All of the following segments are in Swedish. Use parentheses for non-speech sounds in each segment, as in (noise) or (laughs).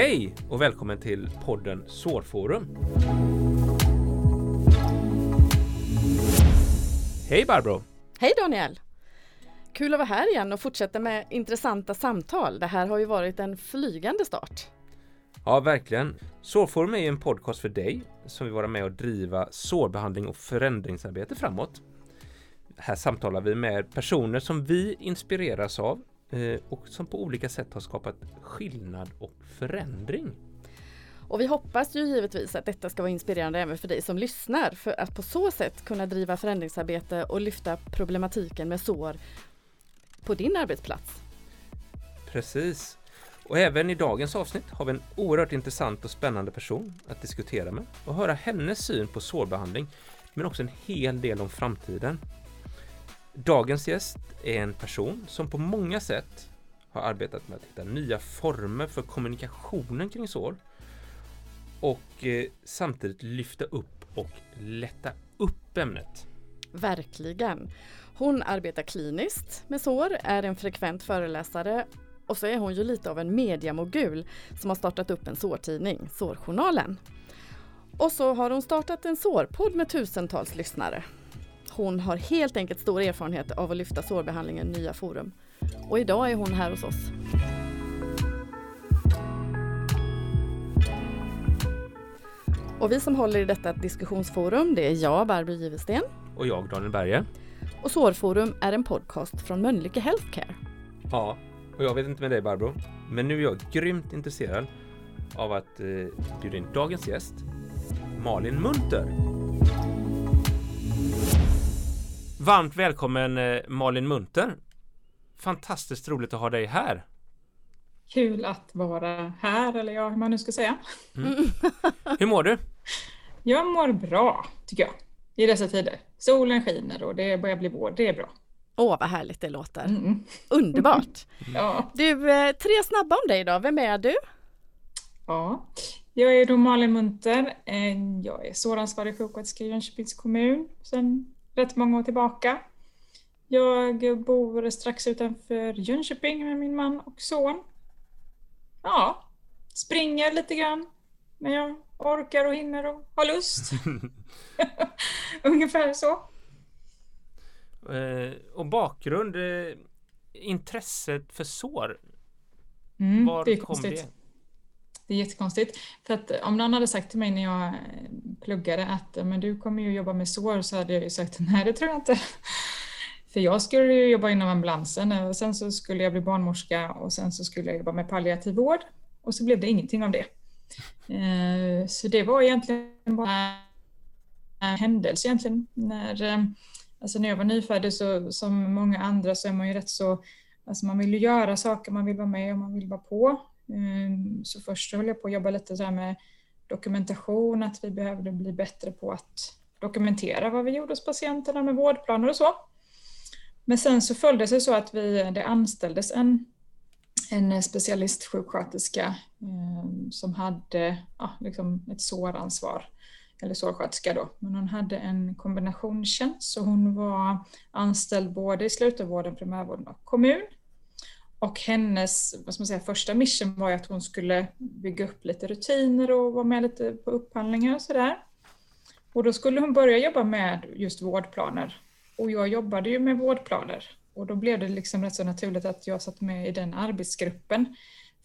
Hej och välkommen till podden Sårforum. Hej Barbro! Hej Daniel! Kul att vara här igen och fortsätta med intressanta samtal. Det här har ju varit en flygande start. Ja, verkligen. Sårforum är en podcast för dig som vill vara med och driva sårbehandling och förändringsarbete framåt. Här samtalar vi med personer som vi inspireras av och som på olika sätt har skapat skillnad och förändring. Och vi hoppas ju givetvis att detta ska vara inspirerande även för dig som lyssnar för att på så sätt kunna driva förändringsarbete och lyfta problematiken med sår på din arbetsplats. Precis. Och även i dagens avsnitt har vi en oerhört intressant och spännande person att diskutera med och höra hennes syn på sårbehandling men också en hel del om framtiden. Dagens gäst är en person som på många sätt har arbetat med att hitta nya former för kommunikationen kring sår och eh, samtidigt lyfta upp och lätta upp ämnet. Verkligen. Hon arbetar kliniskt med sår, är en frekvent föreläsare och så är hon ju lite av en mediamogul som har startat upp en sårtidning, Sårjournalen. Och så har hon startat en sårpodd med tusentals lyssnare. Hon har helt enkelt stor erfarenhet av att lyfta sårbehandlingen i nya forum. Och idag är hon här hos oss. Och vi som håller i detta diskussionsforum, det är jag, Barbro Givesten. Och jag, Daniel Berge. Och Sårforum är en podcast från Mölnlycke Healthcare. Ja, och jag vet inte med dig Barbro, men nu är jag grymt intresserad av att eh, bjuda in dagens gäst, Malin Munter. Varmt välkommen eh, Malin Munter. Fantastiskt roligt att ha dig här. Kul att vara här, eller ja, hur man nu ska säga. Mm. Hur mår du? Jag mår bra, tycker jag, i dessa tider. Solen skiner och det börjar bli vår, det är bra. Åh, vad härligt det låter. Mm. Underbart! (laughs) ja. Du, eh, tre snabba om dig då. Vem är du? Ja, jag är då Malin Munter. Eh, jag är såransvarig sjuksköterska i Jönköpings kommun sedan rätt många år tillbaka. Jag bor strax utanför Jönköping med min man och son. Ja, springer lite grann när jag orkar och hinner och har lust. (laughs) (laughs) Ungefär så. Eh, och bakgrund, eh, intresset för sår. Mm, Var det är kom konstigt. det? Det är jättekonstigt. För att eh, om någon hade sagt till mig när jag eh, pluggade att men du kommer ju jobba med sår så hade jag ju sagt (laughs) nej det tror jag inte. För jag skulle ju jobba inom ambulansen eh, och sen så skulle jag bli barnmorska och sen så skulle jag jobba med palliativ vård och så blev det ingenting av det. Så det var egentligen bara en händelse egentligen. När, alltså när jag var nyfödd så som många andra så är man ju rätt så, alltså man vill ju göra saker, man vill vara med och man vill vara på. Ehm, så först höll jag på att jobba lite så med dokumentation, att vi behövde bli bättre på att dokumentera vad vi gjorde hos patienterna med vårdplaner och så. Men sen så följde det sig så att vi, det anställdes en, en specialistsjuksköterska eh, som hade ja, liksom ett såransvar, eller sårsköterska då. Men hon hade en kombinationstjänst så hon var anställd både i slutenvården, primärvården och kommun. Och hennes vad ska man säga, första mission var ju att hon skulle bygga upp lite rutiner och vara med lite på upphandlingar och sådär. Och då skulle hon börja jobba med just vårdplaner och jag jobbade ju med vårdplaner och då blev det liksom rätt så naturligt att jag satt med i den arbetsgruppen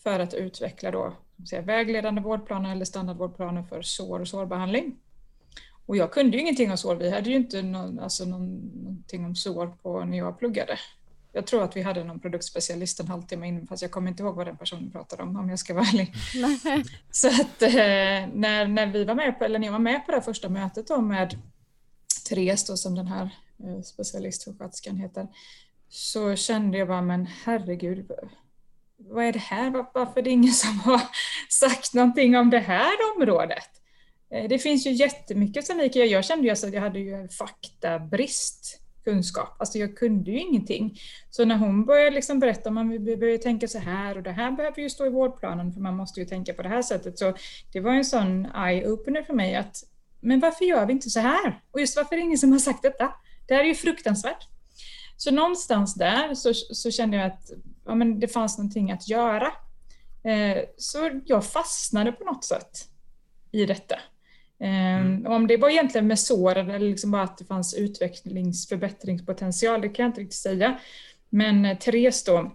för att utveckla då, säga, vägledande vårdplaner eller standardvårdplaner för sår och sårbehandling. Och jag kunde ju ingenting om sår. Vi hade ju inte någon, alltså någon, någonting om sår på när jag pluggade. Jag tror att vi hade någon produktspecialist en halvtimme innan, fast jag kommer inte ihåg vad den personen pratade om, om jag ska vara ärlig. Så att eh, när, när vi var med på, eller när jag var med på det första mötet då med Therese då, som den här Eh, specialistsjuksköterskan heter, så kände jag bara, men herregud, vad är det här? Varför är det ingen som har (laughs) sagt någonting om det här området? Eh, det finns ju jättemycket som ni kan göra. Jag kände ju att jag hade ju faktabrist kunskap. Alltså jag kunde ju ingenting. Så när hon började liksom berätta om att vi behöver tänka så här och det här behöver ju stå i vårdplanen för man måste ju tänka på det här sättet. Så det var en sån eye-opener för mig att men varför gör vi inte så här? Och just varför är det ingen som har sagt detta? Det här är ju fruktansvärt. Så någonstans där så, så kände jag att ja, men det fanns någonting att göra. Eh, så jag fastnade på något sätt i detta. Mm. Om det var egentligen med sår eller liksom bara att det fanns utvecklings förbättringspotential, det kan jag inte riktigt säga. Men eh, Therese då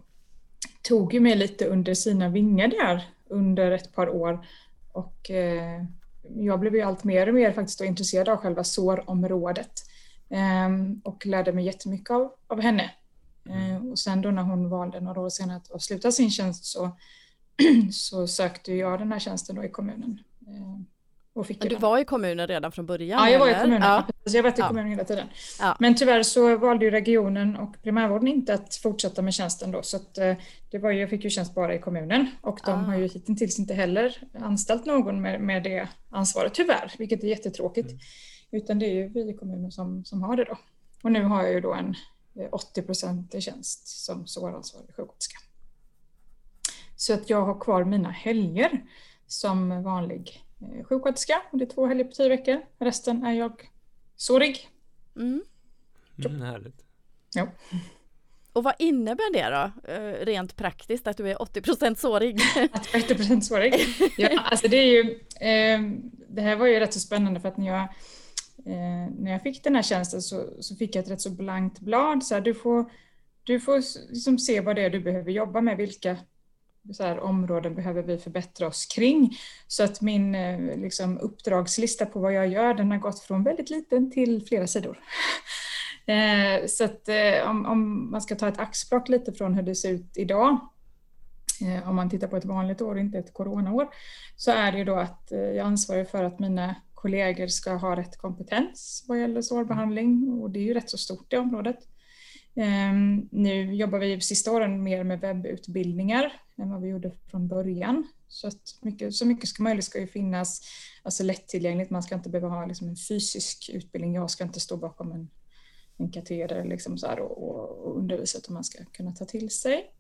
tog ju mig lite under sina vingar där under ett par år och eh, jag blev ju allt mer och mer faktiskt intresserad av själva sårområdet ehm, och lärde mig jättemycket av, av henne. Mm. Och sen då när hon valde några år senare att avsluta sin tjänst så, (clears throat) så sökte jag den här tjänsten då i kommunen. Och fick du var i kommunen redan från början? Ja, jag var i kommunen. Ja. Jag har varit i kommunen hela tiden. Ja. Men tyvärr så valde ju regionen och primärvården inte att fortsätta med tjänsten då. Så att, eh, det var ju, jag fick ju tjänst bara i kommunen och de ah. har ju hittills inte heller anställt någon med, med det ansvaret tyvärr, vilket är jättetråkigt. Mm. Utan det är ju vi i kommunen som, som har det då. Och nu har jag ju då en 80 i tjänst som såransvarig sjuksköterska. Så att jag har kvar mina helger som vanlig Eh, sjuksköterska och det är två helger på tio veckor. Resten är jag sårig. Mm. Mm, härligt. Ja. Och vad innebär det då, eh, rent praktiskt, att du är 80 sårig? (laughs) Att jag är 80 sårig? Ja, alltså det är ju, eh, det här var ju rätt så spännande för att när jag, eh, när jag fick den här tjänsten så, så fick jag ett rätt så blankt blad. Så här, du får, du får liksom se vad det är du behöver jobba med, vilka så här, områden behöver vi förbättra oss kring. Så att min eh, liksom, uppdragslista på vad jag gör den har gått från väldigt liten till flera sidor. (laughs) Eh, så att eh, om, om, man ska ta ett axplock lite från hur det ser ut idag om man tittar på ett vanligt år, inte ett coronaår, så är det ju då att jag ansvarar för att mina kollegor ska ha rätt kompetens vad gäller sårbehandling och det är ju rätt så stort i området. Ehm, nu jobbar vi sista åren mer med webbutbildningar än vad vi gjorde från början. Så, att mycket, så mycket som möjligt ska ju finnas alltså lättillgängligt. Man ska inte behöva ha liksom en fysisk utbildning. Jag ska inte stå bakom en, en kateder liksom så och, och, och undervisa utan man ska kunna ta till sig.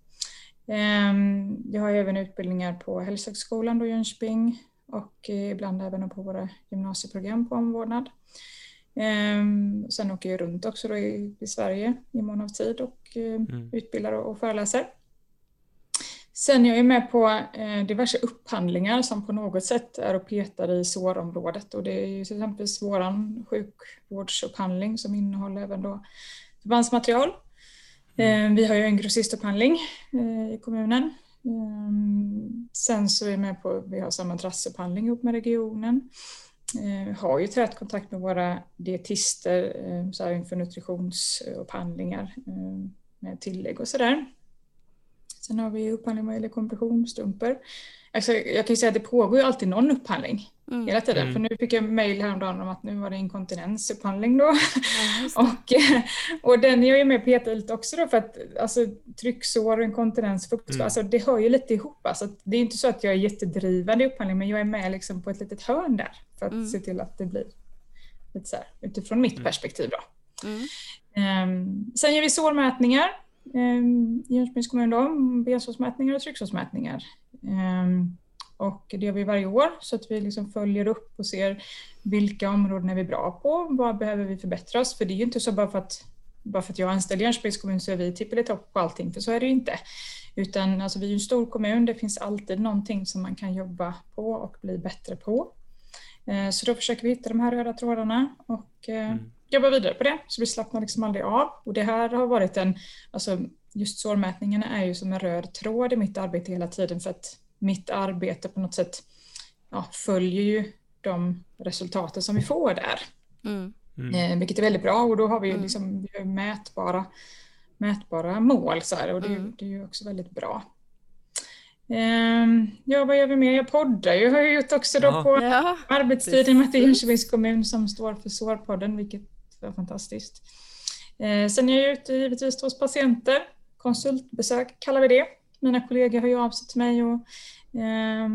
Ehm, jag har även utbildningar på Hälsohögskolan i Jönköping och eh, ibland även på våra gymnasieprogram på omvårdnad. Ehm, sen åker jag runt också i, i, Sverige i mån av tid och eh, mm. utbildar och, och föreläser. Sen är jag med på eh, diverse upphandlingar som på något sätt är och petar i sårområdet och det är ju till exempel våran sjukvårdsupphandling som innehåller även då förbandsmaterial. Mm. Eh, vi har ju en grossistupphandling eh, i kommunen. Eh, sen så är vi med på, vi har samma madrassupphandling ihop med regionen. Eh, vi har ju tät kontakt med våra dietister eh, så här inför nutritionsupphandlingar eh, med tillägg och sådär. Sen har vi upphandling vad gäller kompressionsstrumpor. Alltså, jag kan ju säga att det pågår ju alltid någon upphandling mm. hela tiden. Mm. För nu fick jag mejl häromdagen om att nu var det inkontinensupphandling då. Ja, och, och den är jag ju med och petar lite också då för att alltså, trycksår, inkontinens, fuktsår, mm. alltså, det hör ju lite ihop. Alltså, det är inte så att jag är jättedrivande i upphandling men jag är med liksom på ett litet hörn där för att mm. se till att det blir lite så här, utifrån mitt mm. perspektiv. Då. Um, sen gör vi sårmätningar Ehm, Jönköpings kommun då, bensårsmätningar och trycksårsmätningar. Ehm, och det gör vi varje år så att vi liksom följer upp och ser vilka områden är vi bra på, vad behöver vi förbättra oss? För det är ju inte så bara för att, bara för att jag anställer Jönköpings kommun så är vi tippelitopp på allting, för så är det ju inte. Utan alltså, vi är ju en stor kommun, det finns alltid någonting som man kan jobba på och bli bättre på. Ehm, så då försöker vi hitta de här röda trådarna och mm jobba vidare på det, så vi slappnar liksom aldrig av. Och det här har varit en, alltså just sårmätningarna är ju som en röd tråd i mitt arbete hela tiden för att mitt arbete på något sätt ja, följer ju de resultaten som vi får där. Mm. Mm. Eh, vilket är väldigt bra och då har vi mm. liksom mätbara, mätbara mål så här, och det, mm. det är ju också väldigt bra. Um, ja, vad gör vi mer? Jag poddar ju, har jag gjort också då ja. på ja. arbetstiden med att det är Jönköpings kommun som står för Sårpodden, vilket det var fantastiskt. Eh, sen är jag ute givetvis hos patienter. Konsultbesök kallar vi det. Mina kollegor har ju av sig till mig och, eh,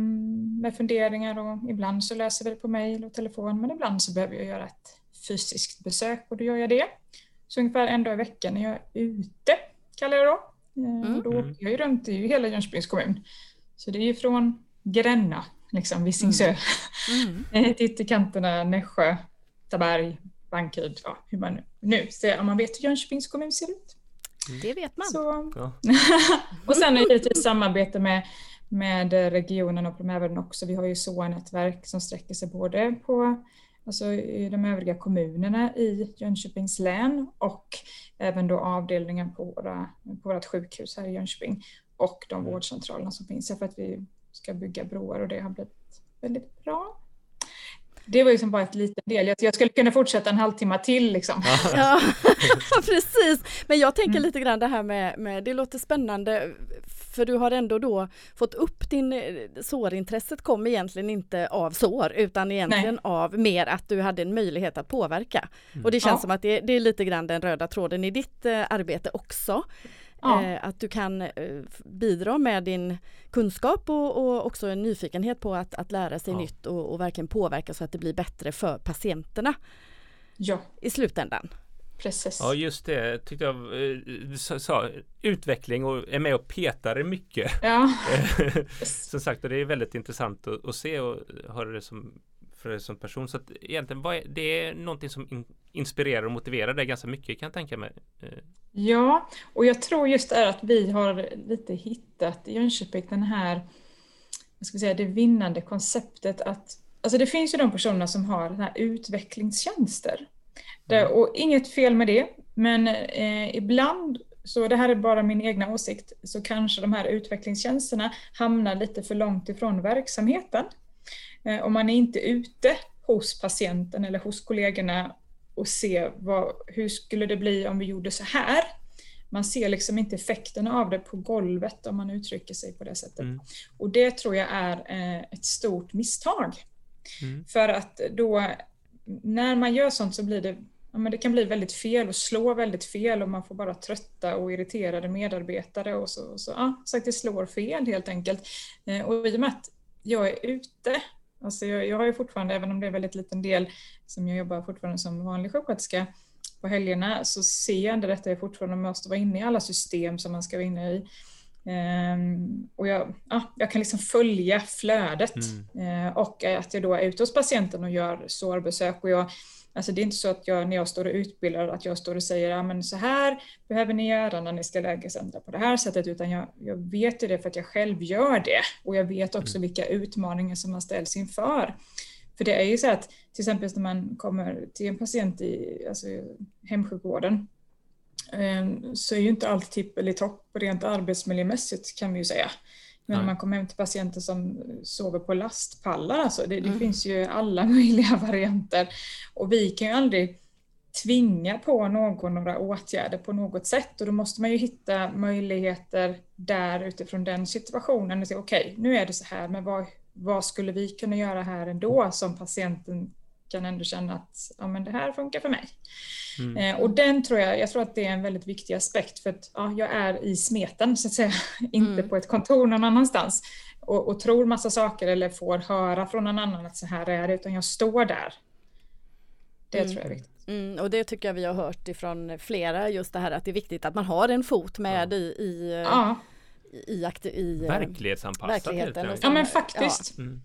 med funderingar och ibland så läser vi det på mejl och telefon men ibland så behöver jag göra ett fysiskt besök och då gör jag det. Så ungefär en dag i veckan är jag ute, kallar jag det då. Eh, mm. Och då åker jag ju runt i hela Jönköpings kommun. Så det är ju från Gränna, liksom Visingsö, mm. mm. (laughs) till ytterkanterna Nässjö, Taberg, Bankeryd, ja, hur man nu ser, om man vet hur Jönköpings kommun ser ut. Det vet man. Så. Ja. (laughs) och sen är det givetvis samarbete med, med regionen och primärvården också. Vi har ju SOA-nätverk som sträcker sig både på alltså i de övriga kommunerna i Jönköpings län och även då avdelningen på, våra, på vårt sjukhus här i Jönköping och de mm. vårdcentralerna som finns här för att vi ska bygga broar och det har blivit väldigt bra. Det var liksom bara ett litet del. Jag skulle kunna fortsätta en halvtimme till liksom. Ja, (laughs) (laughs) precis. Men jag tänker mm. lite grann det här med, med, det låter spännande för du har ändå då fått upp din, sårintresset kom egentligen inte av sår utan egentligen Nej. av mer att du hade en möjlighet att påverka. Mm. Och det känns ja. som att det, det, är lite grann den röda tråden i ditt eh, arbete också. Ja. Eh, att du kan eh, bidra med din kunskap och, och, också en nyfikenhet på att, att lära sig ja. nytt och, och, verkligen påverka så att det blir bättre för patienterna. Ja. I slutändan. Precis. Ja just det tyckte jag du sa, utveckling och är med och petar mycket. Ja. (laughs) som sagt det är väldigt intressant att, att se och höra det som för som person. Så att egentligen vad är, det är någonting som in, inspirerar och motiverar dig ganska mycket kan jag tänka mig. Eh. Ja, och jag tror just det är att vi har lite hittat i Jönköping den här, vad ska vi säga, det vinnande konceptet att Alltså det finns ju de personerna som har den här utvecklingstjänster. Mm. och inget fel med det, men eh, ibland, så det här är bara min egna åsikt, så kanske de här utvecklingstjänsterna hamnar lite för långt ifrån verksamheten. Eh, om man är inte ute hos patienten eller hos kollegorna och ser vad, hur skulle det bli om vi gjorde så här. Man ser liksom inte effekterna av det på golvet om man uttrycker sig på det sättet. Mm. Och det tror jag är eh, ett stort misstag. Mm. För att då, när man gör sånt så blir det ja, men det kan bli väldigt fel och slå väldigt fel och man får bara trötta och irriterade medarbetare och så, och så ja, så att det slår fel helt enkelt. Eh, och i och med att jag är ute Alltså jag, jag har ju fortfarande, även om det är en väldigt liten del, som jag jobbar fortfarande som vanlig sjuksköterska, på helgerna så ser jag ändå detta jag fortfarande måste vara inne i alla system som man ska vara inne i. Um, och jag, ja, jag kan liksom följa flödet mm. uh, och att jag då är ute hos patienten och gör sårbesök och jag Alltså det är inte så att jag när jag står och utbildar att jag står och säger ja, men så här behöver ni göra när ni ska lägesändra på det här sättet utan jag, jag vet ju det för att jag själv gör det och jag vet också mm. vilka utmaningar som man ställs inför. För det är ju så att till exempel när man kommer till en patient i alltså, hemsjukvården ehm, så är ju inte allt tipp eller topp rent arbetsmiljömässigt kan vi ju säga. Men när man kommer hem till patienter som sover på lastpallar, alltså, det, det mm. finns ju alla (laughs) möjliga varianter. Och vi kan ju aldrig tvinga på någon några åtgärder på något sätt och då måste man ju hitta möjligheter där utifrån den situationen. Okej, okay, nu är det så här, men vad, vad skulle vi kunna göra här ändå som patienten kan ändå känna att ja, men det här funkar för mig. Mm. Eh, och den tror jag, jag tror att det är en väldigt viktig aspekt för att ja, jag är i smeten så att säga, (laughs) inte mm. på ett kontor någon annanstans och, och, tror massa saker eller får höra från någon annan att så här är det, utan jag står där. Det mm. tror jag är viktigt. Mm, och det tycker jag vi har hört ifrån flera, just det här att det är viktigt att man har en fot med ja. i, i, ja. i, i, i verklighetsanpassat. Verkligheten ja men faktiskt. Ja. Mm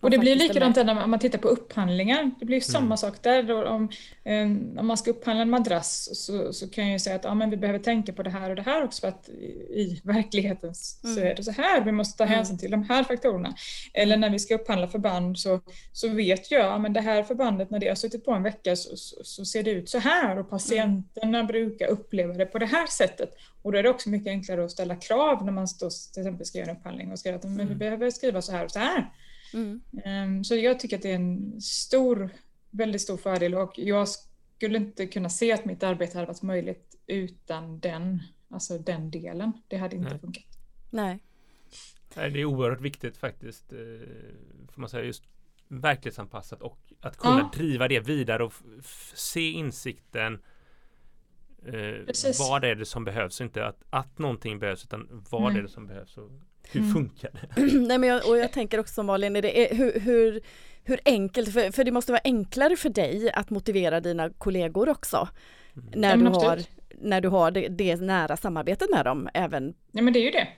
och det blir likadant när man tittar på upphandlingar. Det blir samma mm. sak där. Om, um, om man ska upphandla en madrass så, så kan jag ju säga att ja, men vi behöver tänka på det här och det här också för att i, i verkligheten mm. så är det så här. Vi måste ta mm. hänsyn till de här faktorerna. Eller när vi ska upphandla förband så, så vet jag att det här förbandet när det har suttit på en vecka så, så, så, ser det ut så här och patienterna mm. brukar uppleva det på det här sättet. Och då är det också mycket enklare att ställa krav när man står, till exempel ska göra en upphandling och skriva att men vi mm. behöver skriva så här och så här. Mm. Ehm, så jag tycker att det är en stor, väldigt stor fördel och jag skulle inte kunna se att mitt arbete hade varit möjligt utan den, alltså den delen. Det hade inte Nej. funkat. Nej. Nej, det är oerhört viktigt faktiskt, eh, får man säga, just verklighetsanpassat och att kunna ja. driva det vidare och se insikten eh, vad är det som behövs, inte att, att någonting behövs utan vad mm. är det som behövs och hur mm. funkar det? (clears throat) Nej, men jag, och jag tänker också Malin, är det, är, hur, hur, hur enkelt, för, för det måste vara enklare för dig att motivera dina kollegor också. Mm. När, du har, när du har det, det, nära samarbetet med dem även. Ja men det är ju det.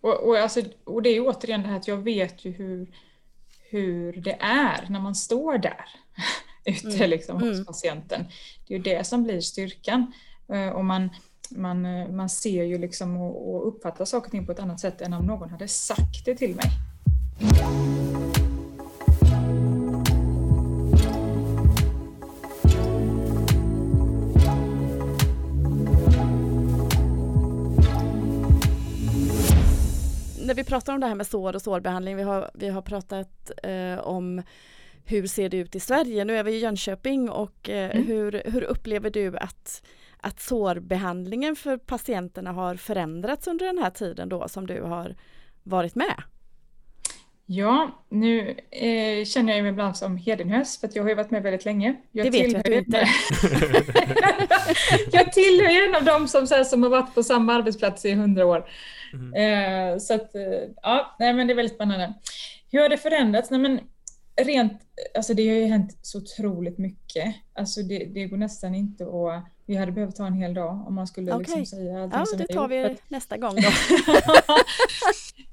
Och, och, alltså, och det är ju återigen det här att jag vet ju hur, hur det är när man står där (laughs) ute mm. liksom, hos mm. patienten. Det är ju det som blir styrkan. Eh, och man, man, eh, man ser ju liksom och, och uppfattar saker och ting på ett annat sätt än om någon hade sagt det till mig. När vi pratar om det här med sår och sårbehandling, vi har, vi har pratat eh, om hur ser det ut i Sverige? Nu är vi i Jönköping och eh, mm. hur, hur upplever du att att sårbehandlingen för patienterna har förändrats under den här tiden då som du har varit med? Ja, nu eh, känner jag mig ibland som Hedenhös för att jag har ju varit med väldigt länge. Jag det vet jag att du inte. (laughs) jag tillhör en av dem som, så här, som har varit på samma arbetsplats i hundra år. Mm. Eh, så att, eh, ja, nej, men det är väldigt spännande. Hur har det förändrats? Nej, men rent, alltså det har ju hänt så otroligt mycket. Alltså det, det går nästan inte att vi hade behövt ta en hel dag om man skulle okay. liksom säga allting ja, som det tar vi gjort. nästa gång då. (laughs)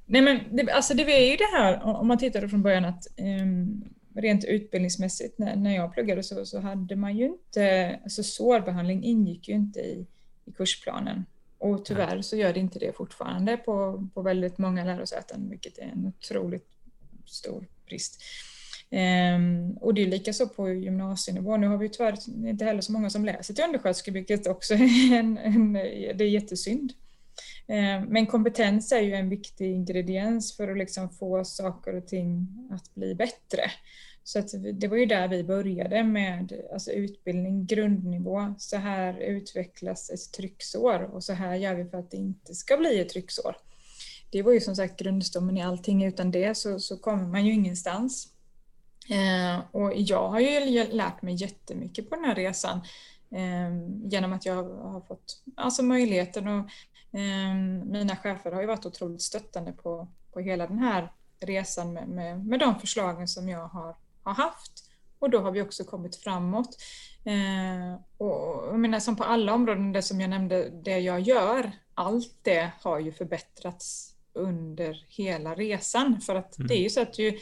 Nej men det, alltså det är ju det här om man tittar från början att um, rent utbildningsmässigt när, när jag pluggade så, så hade man ju inte, alltså sårbehandling ingick ju inte i, i kursplanen. Och tyvärr så gör det inte det fortfarande på, på väldigt många lärosäten, vilket är en otroligt stor brist. Um, och det är lika så på gymnasienivå. Nu har vi tyvärr inte heller så många som läser till undersköterska, vilket också (laughs) är, en, en, det är jättesynd. Um, men kompetens är ju en viktig ingrediens för att liksom få saker och ting att bli bättre. Så att det var ju där vi började med alltså utbildning, grundnivå. Så här utvecklas ett trycksår och så här gör vi för att det inte ska bli ett trycksår. Det var ju som sagt grundstommen i allting. Utan det så, så kommer man ju ingenstans. Eh, och jag har ju lärt mig jättemycket på den här resan eh, genom att jag har fått alltså, möjligheten och eh, mina chefer har ju varit otroligt stöttande på, på hela den här resan med, med, med de förslagen som jag har, har haft. Och då har vi också kommit framåt. Eh, och jag menar som på alla områden, det som jag nämnde, det jag gör, allt det har ju förbättrats under hela resan. För att mm. det är ju så att ju,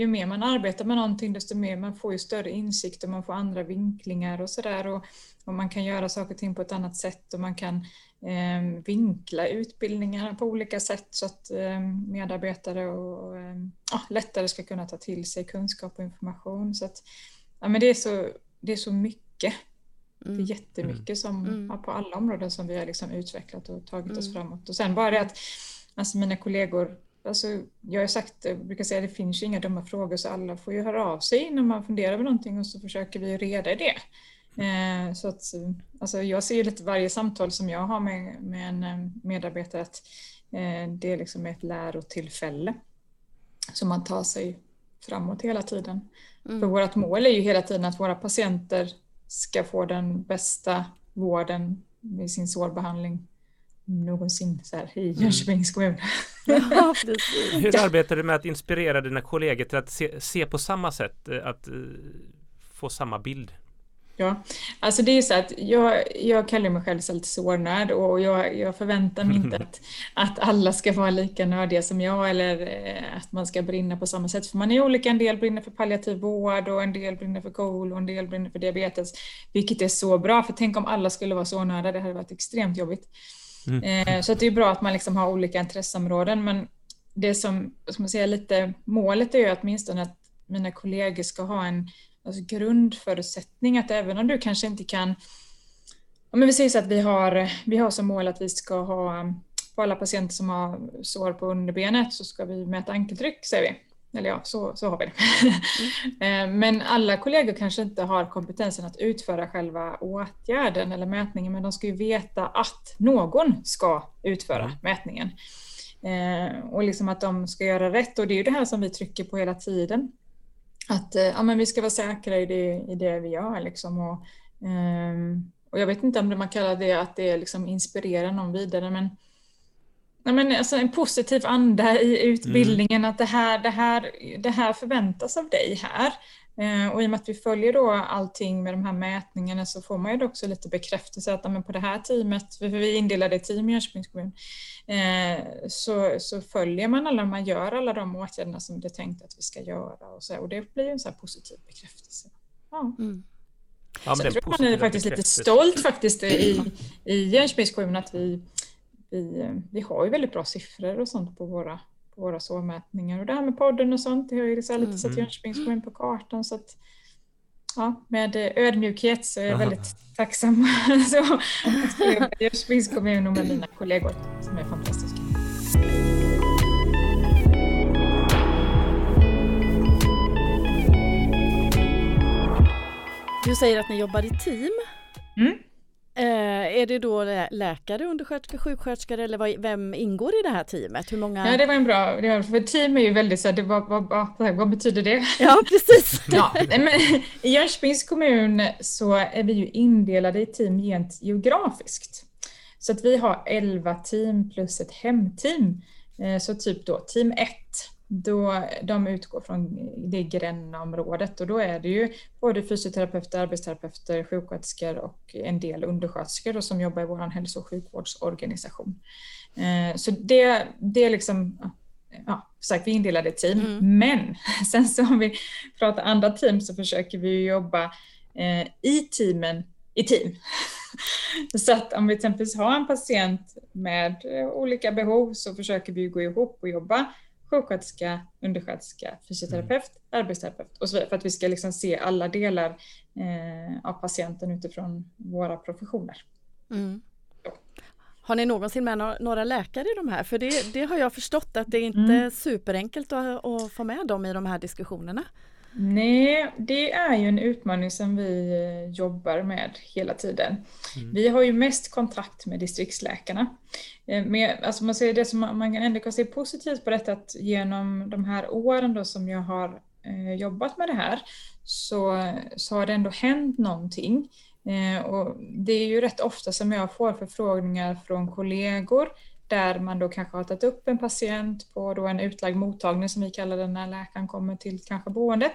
ju mer man arbetar med någonting desto mer man får ju större insikt och man får andra vinklingar och sådär. Och, och, man kan göra saker och ting på ett annat sätt och man kan eh, vinkla utbildningarna på olika sätt så att eh, medarbetare och, eh, lättare ska kunna ta till sig kunskap och information. Så att, ja, men det, är så, det är så mycket. Mm. Det är mm. jättemycket som, mm. ja, på alla områden som vi har liksom utvecklat och tagit mm. oss framåt. Och sen bara det att alltså mina kollegor Alltså, jag har sagt, jag brukar säga att det finns ju inga dumma frågor så alla får ju höra av sig när man funderar på någonting och så försöker vi reda i det. Eh, så att, alltså, jag ser ju lite varje samtal som jag har med, med en eh, medarbetare att eh, det är liksom ett lärotillfälle. Så man tar sig framåt hela tiden. Mm. För vårt mål är ju hela tiden att våra patienter ska få den bästa vården med sin sårbehandling någonsin så här, i mm. Jönköpings kommun. (laughs) Ja, Hur arbetar du med att inspirera dina kollegor till att se, se på samma sätt, eh, att uh, få samma bild? Ja, alltså det är så att jag, jag kallar mig själv lite sårnörd och jag, jag förväntar mig inte (laughs) att, att alla ska vara lika nördiga som jag eller eh, att man ska brinna på samma sätt. För man är olika, en del brinner för palliativ vård och en del brinner för KOL och en del brinner för diabetes. Vilket är så bra, för tänk om alla skulle vara så nörda, det hade varit extremt jobbigt. Mm. Eh, så det är bra att man liksom har olika intresseområden men det som som man säga, lite målet är ju åtminstone att mina kollegor ska ha en alltså grundförutsättning att även om du kanske inte kan men vi säger så att vi har, vi har som mål att vi ska ha på alla patienter som har sår på underbenet så ska vi mäta ankeltryck säger vi. Eller ja, så, så har vi det. Mm. (laughs) men alla kollegor kanske inte har kompetensen att utföra själva åtgärden eller mätningen, men de ska ju veta att någon ska utföra mm. mätningen. Eh, och liksom att de ska göra rätt och det är ju det här som vi trycker på hela tiden. Att eh, ja, men vi ska vara säkra i det, i det vi gör. Liksom, och, ehm, och jag vet inte om man kallar det att det liksom inspirerar någon vidare, men Nej, men alltså en positiv anda i utbildningen, mm. att det här, det, här, det här förväntas av dig här. Eh, och i och med att vi följer då allting med de här mätningarna så får man ju också lite bekräftelse att men på det här teamet, för vi är indelade i team i Jönköpings kommun, eh, så, så följer man alla, man gör alla de åtgärderna som det är tänkt att vi ska göra och, så, och det blir ju en så positiv bekräftelse. Ja. Mm. Ja, så jag tror man är faktiskt lite stolt faktiskt i, i Jönköpings kommun att vi, vi, vi har ju väldigt bra siffror och sånt på våra, på våra sårmätningar. Och det här med podden och sånt, det har ju lite mm. satt Jönköpings kommun på kartan. Så att, ja, med ödmjukhet så är jag väldigt tacksam (laughs) så, att Jönköpings kommun och med mina kollegor som är fantastiska. Du säger att ni jobbar i team. Mm. Eh, är det då läkare, undersköterskor, sjuksköterskor eller vad, vem ingår i det här teamet? Hur många? Ja, det var en bra, det för team är ju väldigt så, det var, vad, vad, vad betyder det? (laughs) Ja, precis. (laughs) ja, men, I Jönköpings kommun så är vi ju indelade i team gent geografiskt. Så att vi har 11 team plus ett hemteam. Eh, så typ då team 1 då de utgår från det Gränna-området och då är det ju både fysioterapeuter, arbetsterapeuter, sjuksköterskor och en del undersköterskor som jobbar i vår hälso och sjukvårdsorganisation. Eh, så det, det är liksom, ja, sagt, vi indelade i team, mm. men (laughs) sen så om vi pratar andra team så försöker vi jobba eh, i teamen i team. (laughs) Så att om vi exempelvis har en patient med olika behov så försöker vi gå ihop och jobba sjuksköterska, undersköterska, fysioterapeut, mm. arbetsterapeut och så vidare för att vi ska liksom se alla delar eh, av patienten utifrån våra professioner. Mm. Har ni någonsin med några läkare i de här? För det, det har jag förstått att det är inte mm. superenkelt att, att få med dem i de här diskussionerna. Nej, det är ju en utmaning som vi eh, jobbar med hela tiden. Mm. Vi har ju mest kontakt med distriktsläkarna. Eh, men alltså man ser det som man ändå kan se positivt på detta att genom de här åren då som jag har eh, jobbat med det här så, så har det ändå hänt någonting. och det är ju rätt ofta som jag får förfrågningar från kollegor där man då kanske har tagit upp en patient på då en utlagd mottagning som vi kallar det när läkaren kommer till kanske boendet.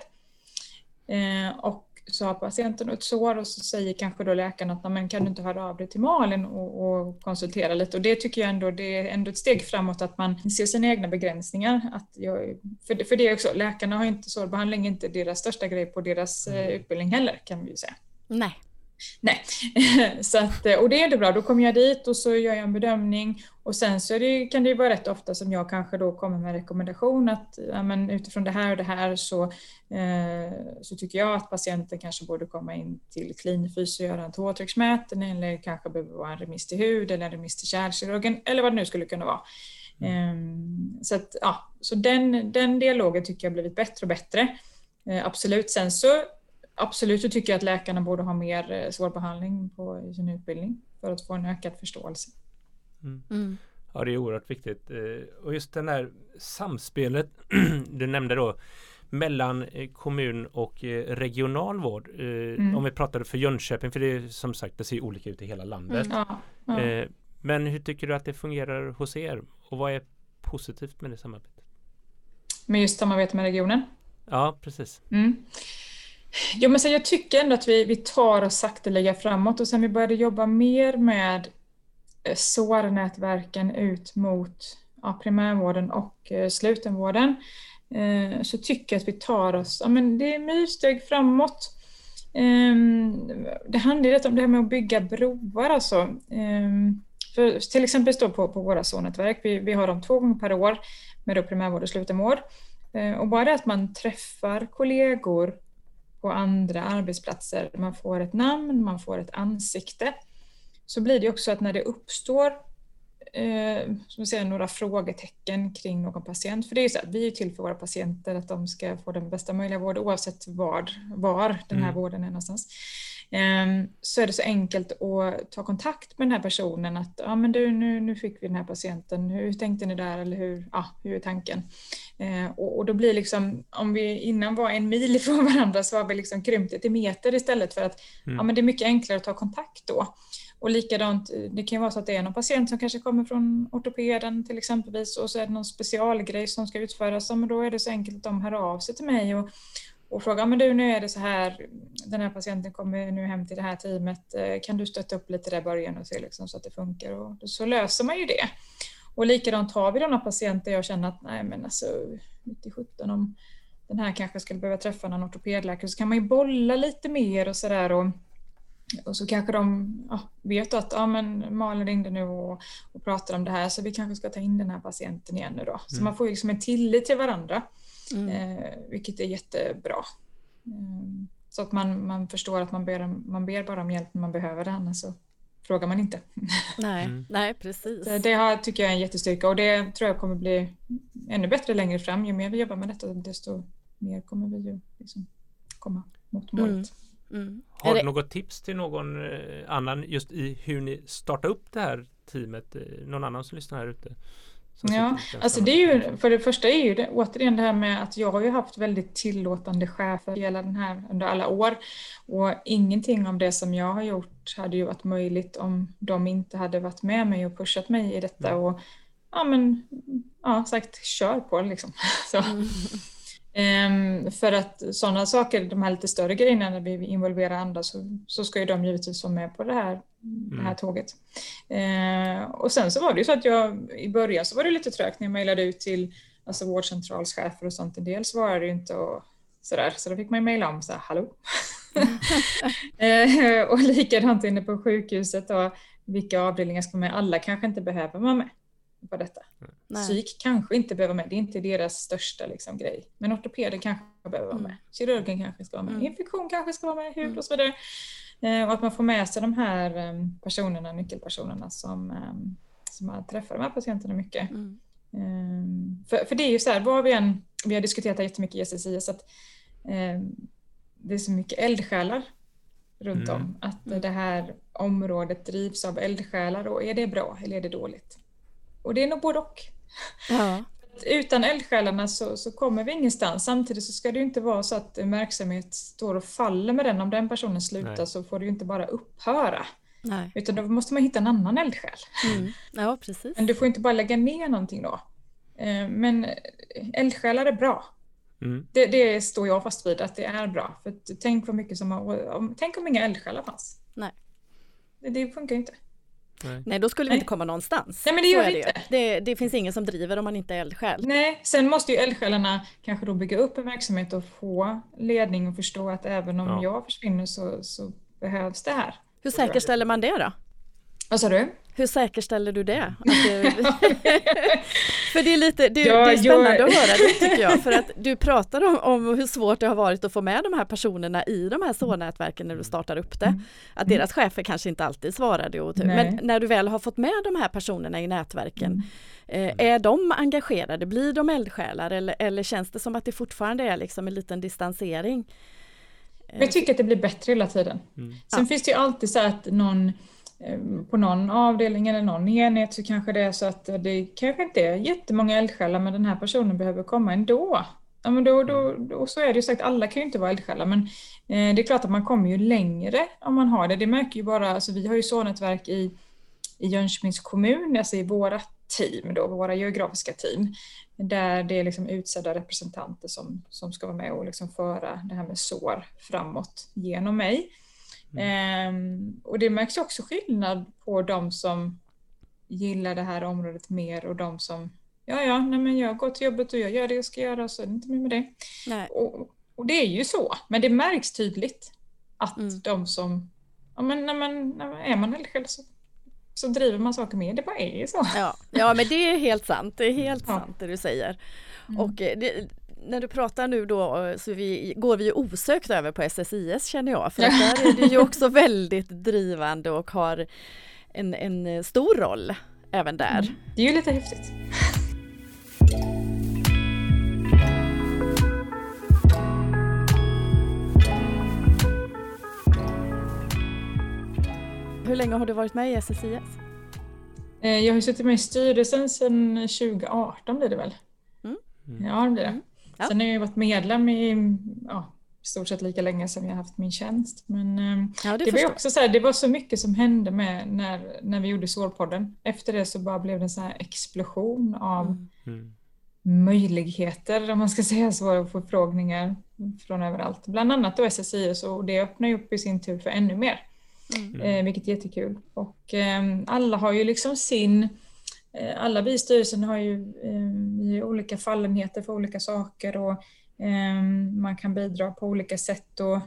Eh, och så har patienten ett sår och så säger kanske då läkaren att men kan du inte höra av dig till Malin och, och, konsultera lite och det tycker jag ändå det är ändå ett steg framåt att man ser sina egna begränsningar. Att jag, för, för det är också, läkarna har inte sårbehandling inte deras största grej på deras eh, utbildning heller kan vi ju säga. Nej. Nej, (laughs) så att, och det är inte bra. Då kommer jag dit och så gör jag en bedömning och sen så det, kan det ju vara rätt ofta som jag kanske då kommer med rekommendation att ja, men utifrån det här och det här så, eh, så tycker jag att patienten kanske borde komma in till klinfys och göra en tåtrycksmätning eller kanske behöver vara en remiss till hud eller en remiss till kärlkirurgen eller vad det nu skulle kunna vara. Mm. Eh, så att, ja, så den, den dialogen tycker jag blivit bättre och bättre. Eh, absolut. Sen så absolut så tycker jag att läkarna borde ha mer eh, svårbehandling på sin utbildning för att få en ökad förståelse. Mm. Mm. Ja, det är oerhört viktigt. Eh, och just den här samspelet (clears throat) du nämnde då mellan eh, kommun och regional vård. Mm. Om vi pratade för Jönköping, för det är som sagt det ser olika ut i hela landet. Mm, ja, ja. Men hur tycker du att det fungerar hos er? Och vad är positivt med det samarbetet? Med just samarbete med regionen? Ja, precis. Jo, men så jag tycker ändå att vi, vi tar oss sakteliga framåt och sen vi började jobba mer med eh, SÅR-nätverken ut mot ja, primärvården och eh, slutenvården eh, så tycker jag att vi tar oss, ja men det är myrsteg framåt. Eh, det handlar ju om det här med att bygga broar alltså. Eh, för till exempel står på, på våra SÅR-nätverk, vi, vi har dem två gånger per år med då primärvård och slutenvård. Eh, och bara det att man träffar kollegor på andra arbetsplatser. Man får ett namn, man får ett ansikte. Så blir det också att när det uppstår eh, som säger, några frågetecken kring någon patient, för det är ju så att vi är till för våra patienter att de ska få den bästa möjliga vården oavsett var, var den här mm. vården är någonstans. Ehm, så är det så enkelt att ta kontakt med den här personen att ja, men du, nu, nu fick vi den här patienten, hur tänkte ni där eller hur, ja, hur är tanken? Ehm, och, och, då blir liksom, om vi innan var en mil (laughs) ifrån varandra så har vi liksom krympt det till meter istället för att mm. ja, men det är mycket enklare att ta kontakt då. Och likadant, det kan ju vara så att det är någon patient som kanske kommer från ortopeden till exempelvis och så är det någon specialgrej som ska utföras, men då är det så enkelt att de hör av sig till mig och och fråga, men du nu är det så här, den här patienten kommer nu hem till det här teamet, eh, kan du stötta upp lite där i början och se liksom så att det funkar? Och så löser man ju det. Och likadant har vi några patienter jag känner att nej men alltså 90-17 om den här kanske skulle behöva träffa någon ortopedläkare så kan man ju bolla lite mer och sådär och och så kanske de ja, vet att ja, men Malin ringde nu och, och pratade om det här så vi kanske ska ta in den här patienten igen nu då. Så mm. man får liksom en tillit till varandra. Mm. Eh, vilket är jättebra. Eh, så att man, man förstår att man ber, man ber bara om hjälp när man behöver det, annars så frågar man inte. (laughs) Nej, mm. nej precis. Det, det har, tycker jag är en jättestyrka och det tror jag kommer bli ännu bättre längre fram. Ju mer vi jobbar med detta desto mer kommer vi ju liksom komma mot målet. Mm. Mm. Har du något tips till någon eh, annan just i hur ni startar upp det här teamet? Någon annan som lyssnar här ute? Ja, alltså det är ju, för det första är ju det, återigen det här med att jag har ju haft väldigt tillåtande chefer hela den här, under alla år. Och ingenting av det som jag har gjort hade ju varit möjligt om de inte hade varit med mig och pushat mig i detta. Mm. Och ja, men, ja, sagt kör på liksom. (laughs) Så. Mm. Um, för att sådana saker, de här lite större grejerna när vi involverar andra så, så ska ju de givetvis vara med på det här, det här mm. tåget. Uh, och sen så var det ju så att jag i början så var det lite trögt när jag mejlade ut till alltså vårdcentralschefer och sånt. En del svarade ju inte och sådär så då fick man ju mejla om så här, hallå. uh, (laughs) och likadant inne på sjukhuset och vilka avdelningar ska med? Alla kanske inte behöver vara med på detta. Nej. Psyk kanske inte behöver vara med, det är inte deras största liksom, grej. Men ortopeden kanske behöver vara med, mm. kirurgen kanske ska vara med, mm. infektion kanske ska vara med, hud mm. och så vidare. Eh, och att man får med sig de här um, personerna, nyckelpersonerna som, um, som har träffat de här patienterna mycket. Mm. Um, för, för det är ju så här, vad vi än, vi har diskuterat det jättemycket i SSIS, att um, det är så mycket eldsjälar runt mm. om. Att det här området drivs av eldsjälar och är det bra eller är det dåligt? Och det är nog både och. Ja. Utan eldsjälarna så, så kommer vi ingenstans. Samtidigt så ska det ju inte vara så att en verksamhet står och faller med den. Om den personen slutar Nej. så får det ju inte bara upphöra. Nej. Utan då måste man hitta en annan eldsjäl. Mm. Ja, precis. Men du får inte bara lägga ner någonting då. Eh, men eldsjälar är bra. Mm. Det, det, står jag fast vid att det är bra. För tänk vad mycket som tänk om inga eldsjälar fanns. Nej. Det, det funkar ju inte. Nej. Nej, då skulle vi inte komma någonstans. Nej, men det gör vi inte. Det, det, finns ingen som driver om man inte är eldsjäl. Nej, sen måste ju eldsjälarna kanske då bygga upp en verksamhet och få ledning och förstå att även om ja. jag försvinner så, så behövs det här. Hur säkerställer man det då? Vad sa du? Hur säkerställer du det? det... (laughs) för det är lite, det, ja, det är spännande jag... att höra det tycker jag, för att du pratar om, om, hur svårt det har varit att få med de här personerna i de här SÅR-nätverken när du startar upp det. Mm. Att deras chefer kanske inte alltid svarade, och, men när du väl har fått med de här personerna i nätverken, mm. eh, är de engagerade? Blir de eldsjälar eller, eller känns det som att det fortfarande är liksom en liten distansering? Jag tycker att det blir bättre hela tiden. Mm. Sen ja. finns det ju alltid så att någon på någon avdelning eller någon enhet så kanske det är så att det kanske inte är jättemånga eldsjälar men den här personen behöver komma ändå. Ja, men då, då, då, så är det ju sagt, alla kan ju inte vara eldsjälar men eh, det är klart att man kommer ju längre om man har det. Det märker ju bara, alltså vi har ju så-nätverk i, i Jönköpings kommun, alltså i våra team då, våra geografiska team, där det är liksom utsedda representanter som, som ska vara med och liksom föra det här med sår framåt genom mig. Mm. och det märks också skillnad på de som gillar det här området mer och de som ja, ja, nej, men jag går till jobbet och jag gör det jag ska göra så är det inte mer med det. Och, och, det är ju så, men det märks tydligt att mm. de som, ja men när man, när man är man eldsjäl så, så driver man saker mer, det bara är ju så. Ja, ja men det är helt sant, det är helt ja. sant det du säger. Mm. Och eh, det, när du pratar nu då så vi, går vi ju osökt över på SSIS känner jag, för (laughs) där är du ju också väldigt drivande och har en, en stor roll även där. Mm. Det är ju lite häftigt. Hur länge har du varit med i SSIS? Eh, jag har suttit med i styrelsen sedan 2018 blir det väl? Mm. Ja, det blir det. Ja. Sen har jag varit medlem i ja, stort sett lika länge som jag haft min tjänst. Men eh, ja, det, det var också så här, det var så mycket som hände med när, när vi gjorde Sårpodden. Efter det så bara blev det en så här explosion av mm. mm. möjligheter, om man ska säga så, och förfrågningar från överallt. Bland annat då SSI och det öppnar ju upp i sin tur för ännu mer. Mm. Eh, vilket är jättekul. Och eh, alla har ju liksom sin alla vi i styrelsen har ju eh, olika fallenheter för olika saker och eh, man kan bidra på olika sätt och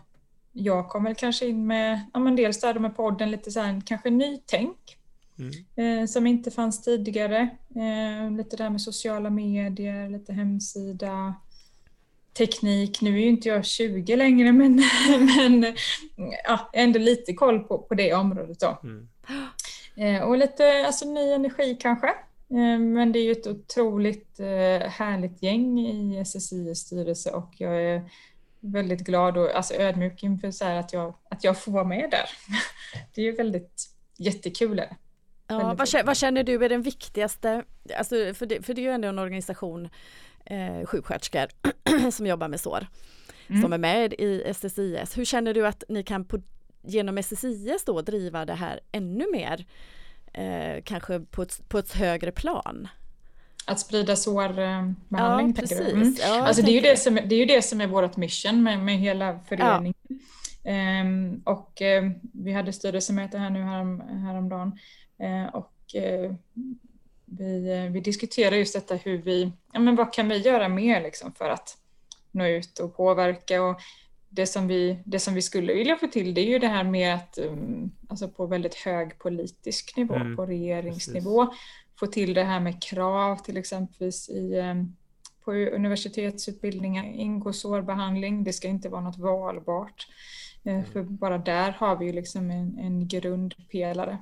jag kom väl kanske in med, ja men dels där med podden, lite så här, kanske nytänk. Mm. Eh, som inte fanns tidigare. Eh, lite där med sociala medier, lite hemsida, teknik. Nu är ju inte jag 20 längre men, (laughs) men ja, ändå lite koll på, på det området då. Mm. (gasps) Eh, och lite alltså, ny energi kanske. Eh, men det är ju ett otroligt eh, härligt gäng i SSIs styrelse och jag är väldigt glad och alltså, ödmjuk inför så att, jag, att jag får vara med där. (laughs) Det är ju väldigt jättekul. Ja, vad, vad, känner du är den viktigaste, alltså för, det, för det är ju ändå en organisation, eh, sjuksköterskor (clears throat) som jobbar med sår, mm. som är med i SSIS. Hur känner du att ni kan på, genom SSIS då driva det här ännu mer, eh, kanske på ett, på ett högre plan? Att sprida sårbehandling, ja, tänker du? Mm. Ja, alltså det, är ju det, som, det är ju det som är vårt mission med, med hela föreningen. Ja. Um, och uh, vi hade styrelsemöte här nu härom, häromdagen uh, och uh, vi, vi diskuterar just detta hur vi, ja men vad kan vi göra mer liksom för att nå ut och påverka och det som vi, det som vi skulle vilja få till det är ju det här med att, um, alltså på väldigt hög politisk nivå, mm, på regeringsnivå, precis. få till det här med krav till exempelvis i um, på universitetsutbildningar ingår sårbehandling. Det ska inte vara något valbart. Eh, mm. För bara där har vi ju liksom en, en grundpelare.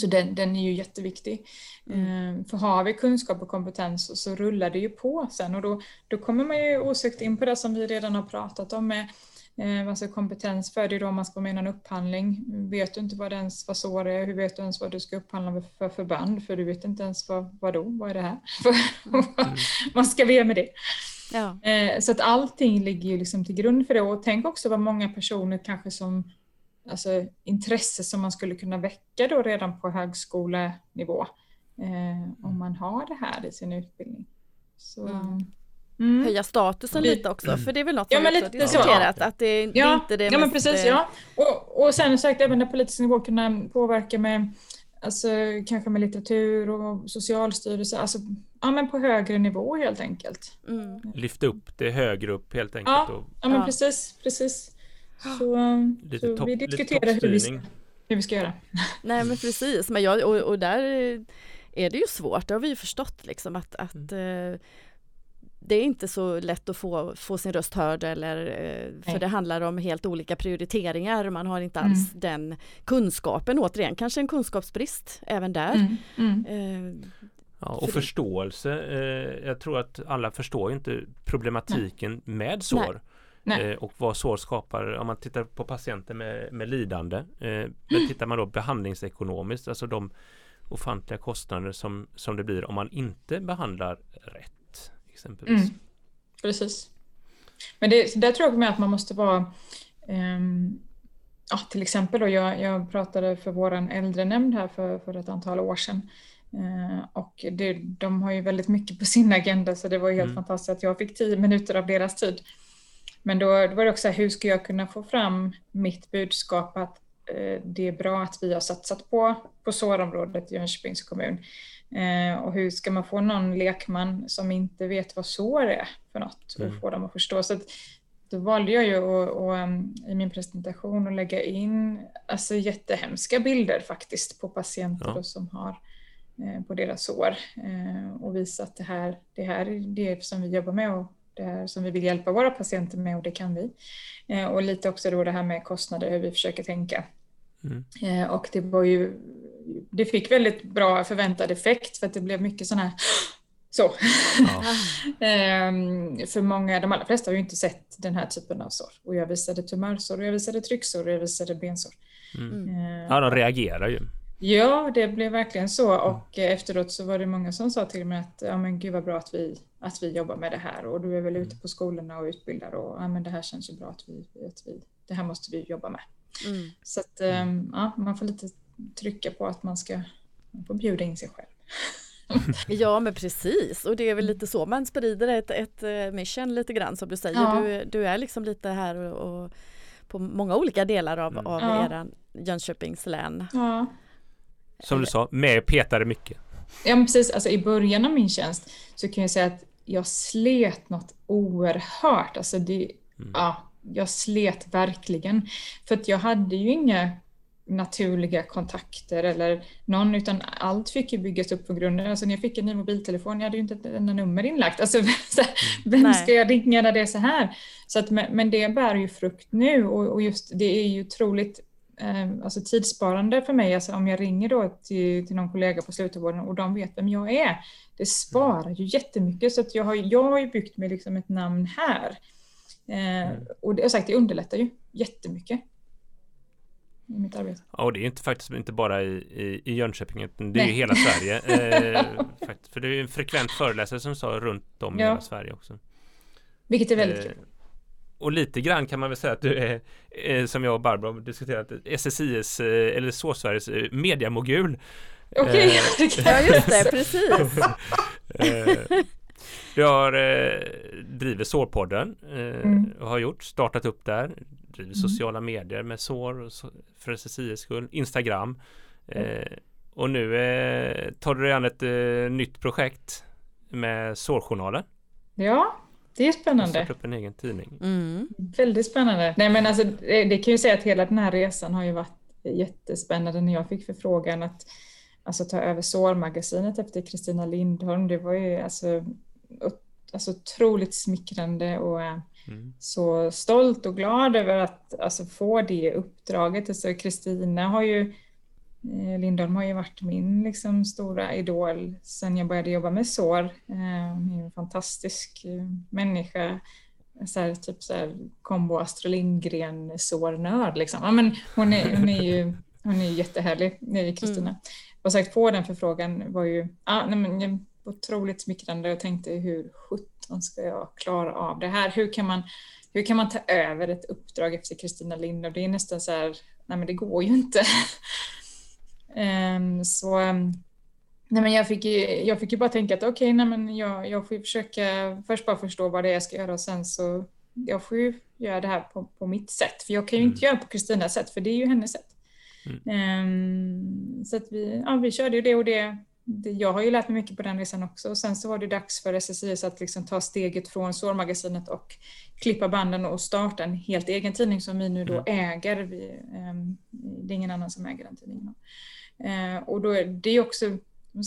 Så den, den är ju jätteviktig. Mm. Eh, för har vi kunskap och kompetens så, rullar det ju på sen och då, då kommer man ju osökt in på det som vi redan har pratat om med alltså kompetens för det då man ska vara med i en upphandling. Vet du inte vad, det ens, vad så är, hur vet du ens vad du ska upphandla för förband? För du vet inte ens vad, vad då, vad är det här? (laughs) Mm. vad ska vi göra med det? Ja. Eh, så att allting ligger ju liksom till grund för det och tänk också vad många personer kanske som alltså, intresse som man skulle kunna väcka då redan på högskolenivå eh, om man har det här i sin utbildning. Så, mm. Mm. Höja statusen lite också, för det är väl något som ja, vi diskuterat, så. att det, det ja, inte det Ja, men precis, ja. Och, och sen sagt även på politisk nivå kunna påverka med Alltså kanske med litteratur och socialstyrelse, alltså ja, men på högre nivå helt enkelt. Mm. Lyfta upp det högre upp helt enkelt. Ja, och... ja men ja. precis, precis. Så, så top, vi diskuterar hur vi, ska, hur vi ska göra. Nej men precis, men jag, och, och där är det ju svårt, det har vi ju förstått liksom att, att mm. eh, det är inte så lätt att få, få sin röst hörd eller eh, för Nej. det handlar om helt olika prioriteringar. Man har inte alls mm. den kunskapen. Återigen kanske en kunskapsbrist även där. Mm. Mm. Eh, ja, och för förståelse. Eh, jag tror att alla förstår inte problematiken Nej. med sår. Eh, och vad sår skapar om man tittar på patienter med, med lidande. Eh, men tittar man då behandlingsekonomiskt, alltså de ofantliga kostnader som, som det blir om man inte behandlar rätt. Exempelvis. Mm, precis. Men det, där tror jag med att man måste vara um, ja, till exempel då, jag, jag pratade för våran äldrenämnd här för, för ett antal år sedan. Uh, och det, de har ju väldigt mycket på sin agenda så det var helt mm. fantastiskt att jag fick tio minuter av deras tid. Men då, då var det också hur ska jag kunna få fram mitt budskap att eh, det är bra att vi har satsat på, på sårområdet i Jönköpings kommun. Eh, och hur ska man få någon lekman som inte vet vad sår är för något och mm. få dem att förstå. Så att, då valde jag ju att, att, um, i min presentation att lägga in alltså, jättehemska bilder faktiskt på patienter ja. som har eh, på deras sår eh, och visa att det här, det här är det som vi jobbar med och det här som vi vill hjälpa våra patienter med och det kan vi. Eh, och lite också då det här med kostnader, hur vi försöker tänka. Mm. Eh, och det var ju, det fick väldigt bra förväntad effekt för att det blev mycket sådana här (gasps) så. Ja. (laughs) ehm, för många, de allra flesta har ju inte sett den här typen av sår. Och jag visade tumörsår, och jag visade trycksår och jag visade bensår. Mm. Ehm, ja, de reagerar ju. Ja, det blev verkligen så och mm. efteråt så var det många som sa till mig att ja men gud vad bra att vi, att vi jobbar med det här och du är väl ute mm. på skolorna och utbildar och ja men det här känns ju bra att vi, att vi det här måste vi jobba med. Mm. Så att um, ja, man får lite trycka på att man ska man får bjuda in sig själv. (laughs) ja men precis och det är väl lite så man sprider ett, ett eh, mission lite grann som du säger. Ja. Du, du är liksom lite här och, och på många olika delar av, mm. av ja. era Jönköpings län. Ja. Som du sa, med petade mycket. Ja, men precis. Alltså, I början av min tjänst så kan jag säga att jag slet något oerhört. Alltså, det, mm. ja, jag slet verkligen. För att jag hade ju inga naturliga kontakter eller någon, utan allt fick ju byggas upp på grunden. Alltså när jag fick en ny mobiltelefon, jag hade ju inte ett enda nummer inlagt. Alltså, (laughs) här, vem Nej. ska jag ringa när det är så här? Så att, men det bär ju frukt nu och, och just det är ju otroligt alltså tidssparande för mig. Alltså om jag ringer då till, till någon kollega på slutenvården och de vet vem jag är. Det sparar ju jättemycket så att jag har, jag har ju byggt mig liksom ett namn här. Eh, och det, jag sagt, det underlättar ju jättemycket i mitt arbete. Ja, och det är inte faktiskt inte bara i, i, i Jönköping, utan det är ju hela Sverige. (laughs) Eh, för det är en frekvent föreläsare som sa runt om ja. i hela Sverige också. Vilket är väldigt eh, kul. Och lite grann kan man väl säga att du är, eh, som jag och Barbro har diskuterat, SSIs, eh, eller så Sveriges eh, mediamogul. Okej, okay. (laughs) ja just det, precis. (laughs) Du har eh, driver Sårpodden eh, mm. och har gjort, startat upp där, driver mm. sociala medier med sår för SSIs skull, Instagram. Eh, och nu eh, tar du dig an ett eh, nytt projekt med Sårjournalen. Ja, det är spännande. upp en egen tidning. Mm. Väldigt spännande. Nej men alltså det, det kan ju säga att hela den här resan har ju varit jättespännande när jag fick förfrågan att alltså, ta över Sårmagasinet efter Kristina Lindholm. Det var ju alltså alltså, otroligt smickrande och mm. så stolt och glad över att alltså, få det uppdraget. Alltså Kristina har ju eh, Lindholm har ju varit min liksom, stora idol sedan jag började jobba med sår. Eh, hon är en fantastisk eh, människa. Så här, typ så här, kombo Astrid Lindgren sårnörd liksom. Ja, men hon, är, hon är ju hon är jättehärlig, Kristina. Mm. Och sagt, få den förfrågan var ju, ah, nej, men, otroligt smickrande och tänkte hur sjutton ska jag klara av det här? Hur kan man, hur kan man ta över ett uppdrag efter Kristina Lind? Och det är nästan så här, nej men det går ju inte. Um, så um, nej men jag, fick ju, jag fick ju bara tänka att okej, okay, jag, jag får försöka först bara förstå vad det är jag ska göra och sen så jag får ju göra det här på, på mitt sätt. För jag kan ju mm. inte göra på Kristinas sätt, för det är ju hennes sätt. Mm. Um, så att vi, ja, vi körde ju det och det jag har ju lärt mig mycket på den resan också. Och sen så var det dags för SSIS att liksom ta steget från sårmagasinet och klippa banden och starta en helt egen tidning som vi nu då mm. äger. Vi, det är ingen annan som äger den tidningen. Uh, och då är det också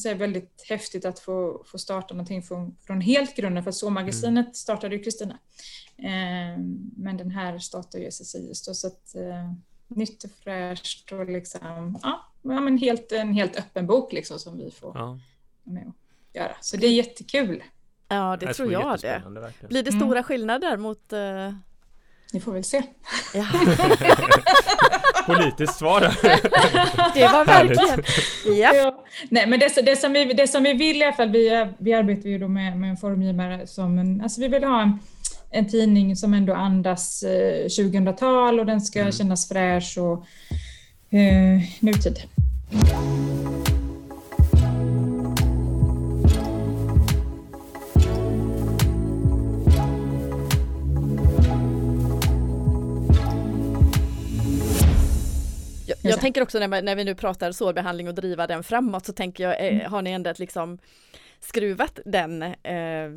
säga, väldigt häftigt att få, få starta någonting från, från helt grunden, för sårmagasinet mm. startade ju Kristina. Uh, men den här startar ju SSIS då, så att uh, nytt och fräscht och liksom, ja, ja, men helt, en helt öppen bok liksom som vi får ja. med och göra. Så det är jättekul. Ja, det, det tror jag det. Verkligen. Blir det stora mm. skillnader mot uh... Ni får väl se. Ja. (laughs) (laughs) Politiskt svar. det var verkligen... Ja. ja. Nej, men det, det, som vi, det som vi vill i alla fall, vi, vi arbetar ju då med, med en formgivare som en, alltså vi vill ha en, en tidning som ändå andas eh, 2000-tal och den ska mm. kännas fräsch och eh, nutid. Jag, tänker också när, när, vi nu pratar sårbehandling och driva den framåt så tänker jag, eh, mm. har ni ändå liksom skruvat den eh,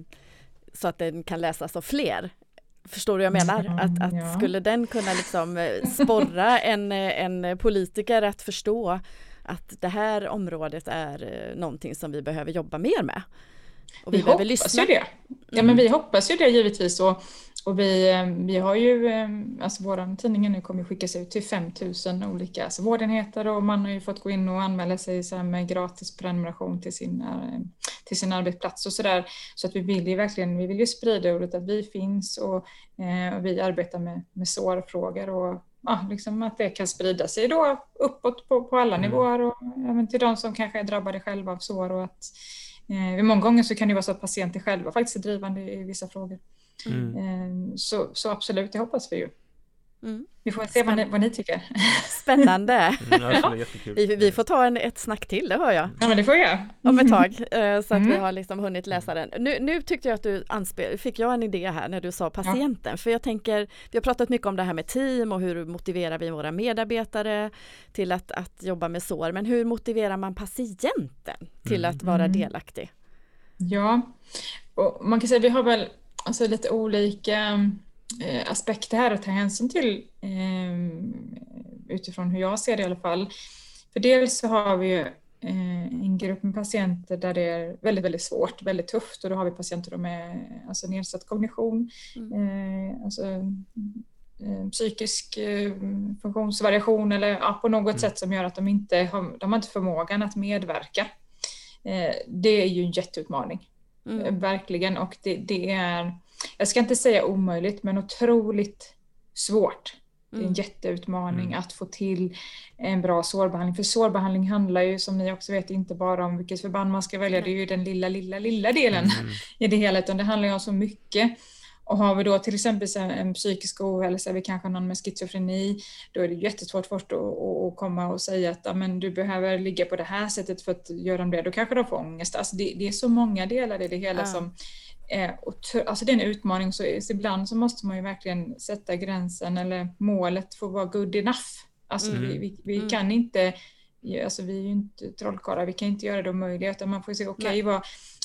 så att den kan läsas av fler? Förstår du vad jag menar? Mm, att, att ja. skulle den kunna liksom eh, sporra en, eh, en politiker att förstå att det här området är någonting som vi behöver jobba mer med. Och vi, vi hoppas lyssna. ju det. Ja, men vi mm. hoppas ju det givetvis. Och, och vi, vi har ju, alltså vår tidning nu kommer skickas ut till 5000 olika alltså vårdenheter och man har ju fått gå in och anmäla sig så med gratis prenumeration till sin, till sin arbetsplats och sådär. Så att vi vill ju verkligen, vi vill ju sprida ordet att vi finns och, eh, och vi arbetar med, med sårfrågor och ja, liksom att det kan sprida sig då uppåt på, på alla mm. nivåer och även till de som kanske är drabbade själva av sår och att eh, många gånger så kan det vara så att patienter själva faktiskt är drivande i vissa frågor. Mm. Eh, så, så absolut, det hoppas vi ju. Mm. Vi får se vad ni, vad ni, tycker. Spännande! Mm, vi, vi, får ta en, ett snack till, det hör jag. Ja, men det får jag. Om ett tag, eh, så att mm. vi har liksom hunnit läsa den. Nu, nu tyckte jag att du anspel, fick jag en idé här när du sa patienten, ja. för jag tänker, vi har pratat mycket om det här med team och hur motiverar vi våra medarbetare till att, att jobba med sår, men hur motiverar man patienten till att vara mm. delaktig? Ja, och man kan säga att vi har väl alltså lite olika eh, aspekter här att ta hänsyn till eh, utifrån hur jag ser det i alla fall. För dels så har vi ju eh, en grupp med patienter där det är väldigt, väldigt svårt, väldigt tufft och då har vi patienter med alltså nedsatt kognition, mm. eh, alltså, eh, psykisk funktionsvariation eller ja, på något mm. sätt som gör att de inte har, de har inte förmågan att medverka. Det är ju en jätteutmaning. Mm. Eh, verkligen och det, det, är, jag ska inte säga omöjligt men otroligt svårt. Det är en mm. jätteutmaning mm. att få till en bra sårbehandling. För sårbehandling handlar ju som ni också vet inte bara om vilket förband man ska välja. Det är ju den lilla, lilla, lilla delen mm. i det hela. Utan det handlar ju om så mycket. Och har vi då till exempel en psykisk ohälsa, vi kanske har någon med schizofreni, då är det jättesvårt först att, att komma och säga att men du behöver ligga på det här sättet för att göra det. Då kanske de får ångest. Alltså det, det är så många delar i det hela ja. som alltså det är en utmaning så, ibland så måste man ju verkligen sätta gränsen eller målet får vara good enough. Alltså mm. vi, vi, vi mm. kan inte, alltså vi är ju inte trollkarlar, vi kan inte göra det omöjliga utan man får se, okej okay,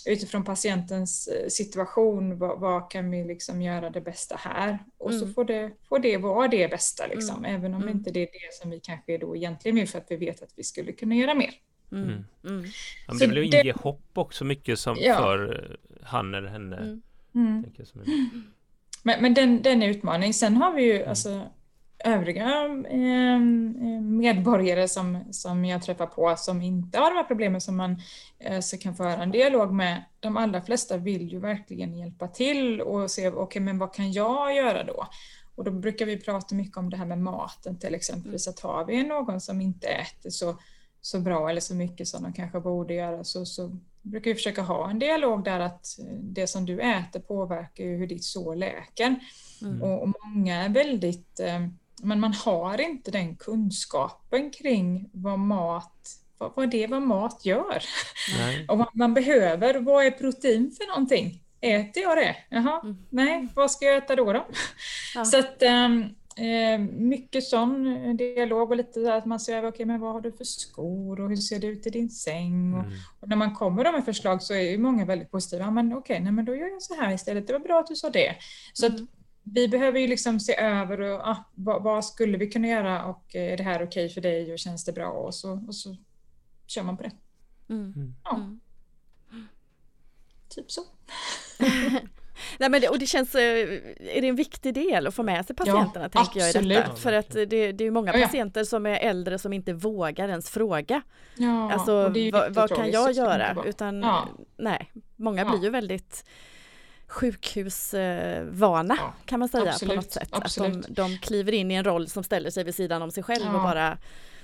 utifrån patientens eh, situation, vad, vad, kan vi liksom göra det bästa här? Och mm. så får det, får det vara det bästa, liksom, mm. även om mm. inte det är det som vi kanske då egentligen vill för att vi vet att vi skulle kunna göra mer. Mm. Mm. mm. Ja, det ju inge hopp också mycket som ja. för eh, han eller henne. Mm. mm. Men, men den, den är utmaning. Sen har vi ju mm. alltså, övriga eh, medborgare som, som jag träffar på som inte har de här problemen som man eh, så kan föra en dialog med. De allra flesta vill ju verkligen hjälpa till och se, okej okay, men vad kan jag göra då? Och då brukar vi prata mycket om det här med maten till exempelvis, att har vi någon som inte äter så så bra eller så mycket som de kanske borde göra så, så brukar vi försöka ha en dialog där att det som du äter påverkar hur ditt sår läker. Mm. Och, och, många är väldigt, eh, men man har inte den kunskapen kring vad mat vad, vad det är vad mat gör. Nej. (laughs) och vad man behöver. Vad är protein för någonting? Äter jag det? Jaha, mm. nej, vad ska jag äta då? då? Ja. Så att, um, Eh, mycket sån dialog och lite att man ser över, okay, men vad har du för skor och hur ser det ut i din säng? Och, mm. och när man kommer med förslag så är ju många väldigt positiva. Men okej, okay, men då gör jag så här istället. Det var bra att du sa det. Så mm. att vi behöver ju liksom se över och, ah, vad, vad, skulle vi kunna göra och eh, är det här okej okay för dig och känns det bra? Och så, och så kör man på det. Mm. mm. Ja. Mm. Typ så. (laughs) Nej, men det, och det känns, eh, är det en viktig del att få med sig patienterna ja, tänker jag i detta? För att det, det är många patienter som är äldre som inte vågar ens fråga. Ja, alltså vad, vad kan jag göra? Utan ja. nej, många blir ju väldigt sjukhusvana ja, kan man säga absolut, på något sätt. Absolut. Att de, de kliver in i en roll som ställer sig vid sidan om sig själv ja. och bara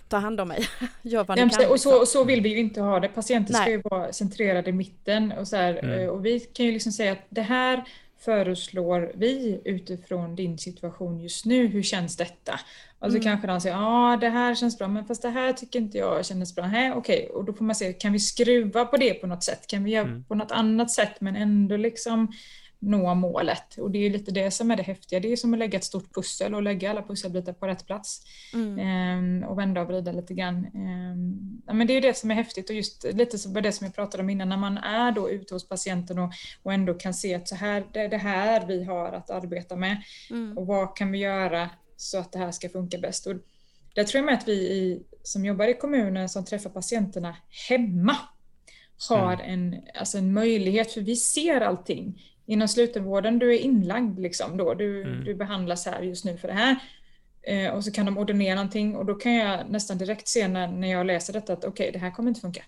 ta hand om mig, (laughs) gör vad ni kan. Och så, och så vill vi ju inte ha det. Patienter ska ju vara centrerade i mitten och, så här, mm. Eh, och vi kan ju liksom säga att det här föreslår vi utifrån din situation just nu, hur känns detta? Och så mm. kanske de säger, ja ah, det här känns bra, men fast det här tycker inte jag kändes bra. okej, okay. och då får man se, kan vi skruva på det på något sätt? Kan vi göra mm. på något annat sätt men ändå liksom nå målet. Och det är lite det som är det häftiga. Det är som att lägga ett stort pussel och lägga alla pusselbitar på rätt plats. Mm. Ehm, och vända och vrida lite grann. Ehm, men det är det som är häftigt och just lite så det som jag pratade om innan när man är då ute hos patienten och, och ändå kan se att så här, det är det här vi har att arbeta med. Mm. Och vad kan vi göra så att det här ska funka bäst. Och där tror jag med att vi i, som jobbar i kommunen som träffar patienterna hemma har mm. en, alltså en möjlighet, för vi ser allting inom slutenvården, du är inlagd liksom då, du, mm. du behandlas här just nu för det här. Eh, och så kan de ordinera någonting och då kan jag nästan direkt se när, när jag läser detta att okej, okay, det här kommer inte funka.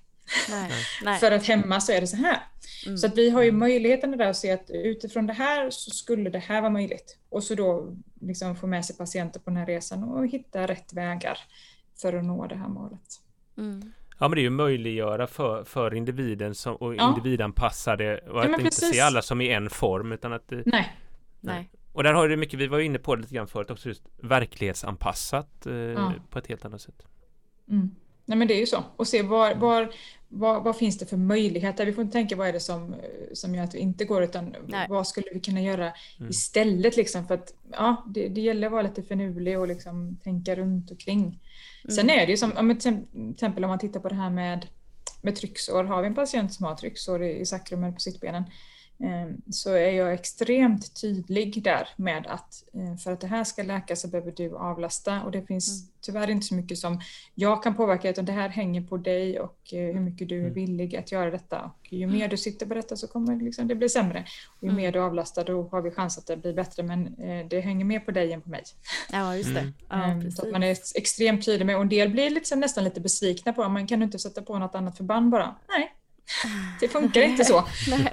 För att hemma så är det så här. Mm. Så att vi har ju möjligheten där att se att utifrån det här så skulle det här vara möjligt. Och så då liksom få med sig patienter på den här resan och hitta rätt vägar för att nå det här målet. Mm. Ja men det är ju möjliggöra för, för individen som, och ja. individanpassa det och ja, att inte precis. se alla som i en form utan att Nej. Nej. Och där har det mycket, vi var inne på det lite grann förut också, just verklighetsanpassat eh, ja. på ett helt annat sätt. Mm. Nej men det är ju så. Och se var, var, var, vad finns det för möjligheter? Vi får inte tänka vad är det som, som gör att vi inte går utan Nej. vad skulle vi kunna göra mm. istället liksom för att ja, det, det gäller att vara lite finurlig och liksom tänka runt omkring. Mm. Sen är det ju som, om till exempel om man tittar på det här med, med trycksår. Har vi en patient som har trycksår i, i sakrum eller på sittbenen så är jag extremt tydlig där med att eh, för att det här ska läka så behöver du avlasta och det finns mm. tyvärr inte så mycket som jag kan påverka utan det här hänger på dig och eh, hur mycket du är mm. villig att göra detta. Och ju mer du sitter på detta så kommer liksom det bli sämre. Och ju mm. mer du avlastar då har vi chans att det blir bättre men eh, det hänger mer på dig än på mig. Ja just det. Mm. Ja, ehm, så att man är extremt tydlig med och en del blir liksom nästan lite besvikna på man kan inte sätta på något annat förband bara. Nej, (laughs) det funkar inte så.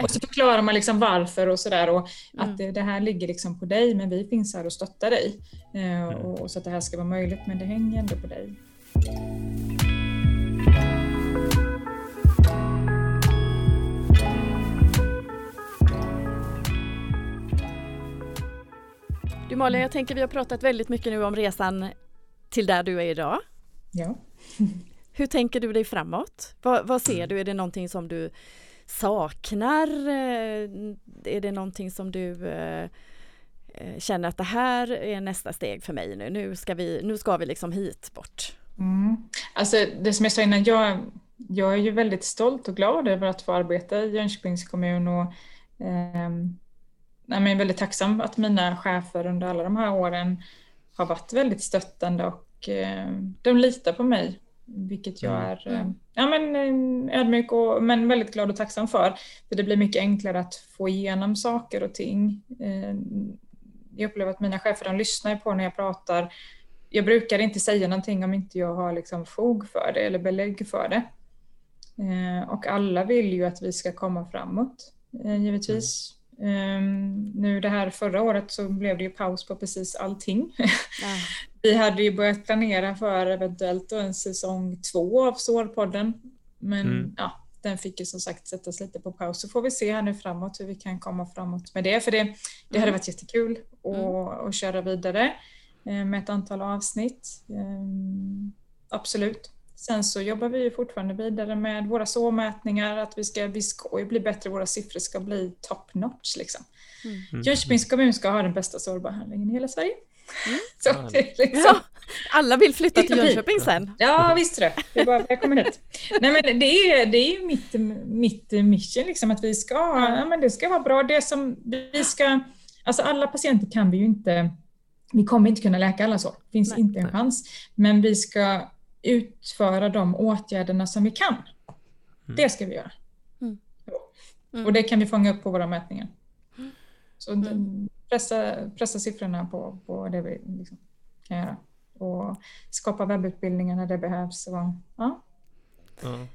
och så förklarar man liksom varför och sådär och mm. att det, det, här ligger liksom på dig men vi finns här och stöttar dig. Eh, mm. och, och, så att det här ska vara möjligt men det hänger ändå på dig. Du Malin, jag tänker vi har pratat väldigt mycket nu om resan till där du är idag. Ja. (laughs) Hur tänker du dig framåt? Vad, vad, ser du? Är det någonting som du saknar? Eh, är det någonting som du eh, eh, känner att det här är nästa steg för mig nu? Nu ska vi, nu ska vi liksom hit bort. Mm. Alltså det som jag sa innan, jag, jag är ju väldigt stolt och glad över att få arbeta i Jönköpings kommun och eh, jag är väldigt tacksam att mina chefer under alla de här åren har varit väldigt stöttande och eh, de litar på mig vilket jag mm. är mm. ja, men, eh, ödmjuk och, men väldigt glad och tacksam för. För det blir mycket enklare att få igenom saker och ting. Eh, jag upplever att mina chefer de lyssnar på när jag pratar. Jag brukar inte säga någonting om inte jag har liksom fog för det eller belägg för det. Och alla vill ju att vi ska komma framåt, givetvis. Um, nu det här förra året så blev det ju paus på precis allting. Ja. (laughs) Vi hade ju börjat planera för eventuellt en säsong två av Sårpodden. Men mm. ja, den fick ju som sagt sättas lite på paus. Så får vi se här nu framåt hur vi kan komma framåt med det. För det, det hade mm. varit jättekul att, mm. köra vidare eh, med ett antal avsnitt. Um, absolut. Sen så jobbar vi ju fortfarande vidare med våra såmätningar, att vi ska, vi ska bli bättre, våra siffror ska bli top notch. Liksom. Mm. Jönköpings kommun ska ha den bästa sårbehandlingen i hela Sverige. Mm. (laughs) Så, liksom. ja, alla vill flytta till Jönköping sen. Ja, visst det. Det är bara välkommen hit. Nej, men det är, det är mitt, mitt mission, liksom, att vi ska, ja, men det ska vara bra. Det som vi ska, alltså alla patienter kan vi ju inte, vi kommer inte kunna läka alla sår. Det finns Nej. inte en chans. Men vi ska utföra de åtgärderna som vi kan. Mm. Det ska vi göra. Mm. Mm. Och det kan vi fånga upp på våra mätningar. Så mm. Pressa, pressa siffrorna på, på det vi liksom kan göra. Och skapa webbutbildningar när det behövs. Och, ja. ja.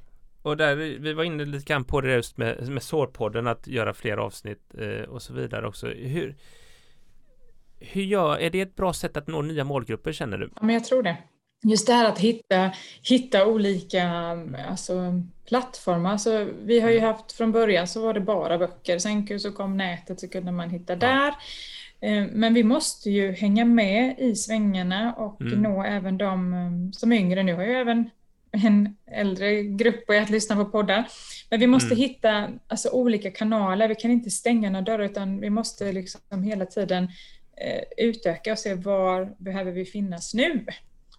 Och där, vi var inne lite grann på det just med, med sårpodden, att göra fler avsnitt eh, och så vidare också. Hur, hur gör, är det ett bra sätt att nå nya målgrupper känner du? Ja, men jag tror det just det här att hitta, hitta olika alltså, plattformar. Alltså, vi har ju mm. haft från början så var det bara böcker, sen så kom nätet så kunde man hitta där. Eh, men vi måste ju hänga med i svängarna och mm. nå även de eh, som är yngre. Nu har ju även en äldre grupp börjat lyssna på poddar. Men vi måste mm. hitta alltså, olika kanaler. Vi kan inte stänga några dörrar utan vi måste liksom hela tiden eh, utöka och se var behöver vi finnas nu.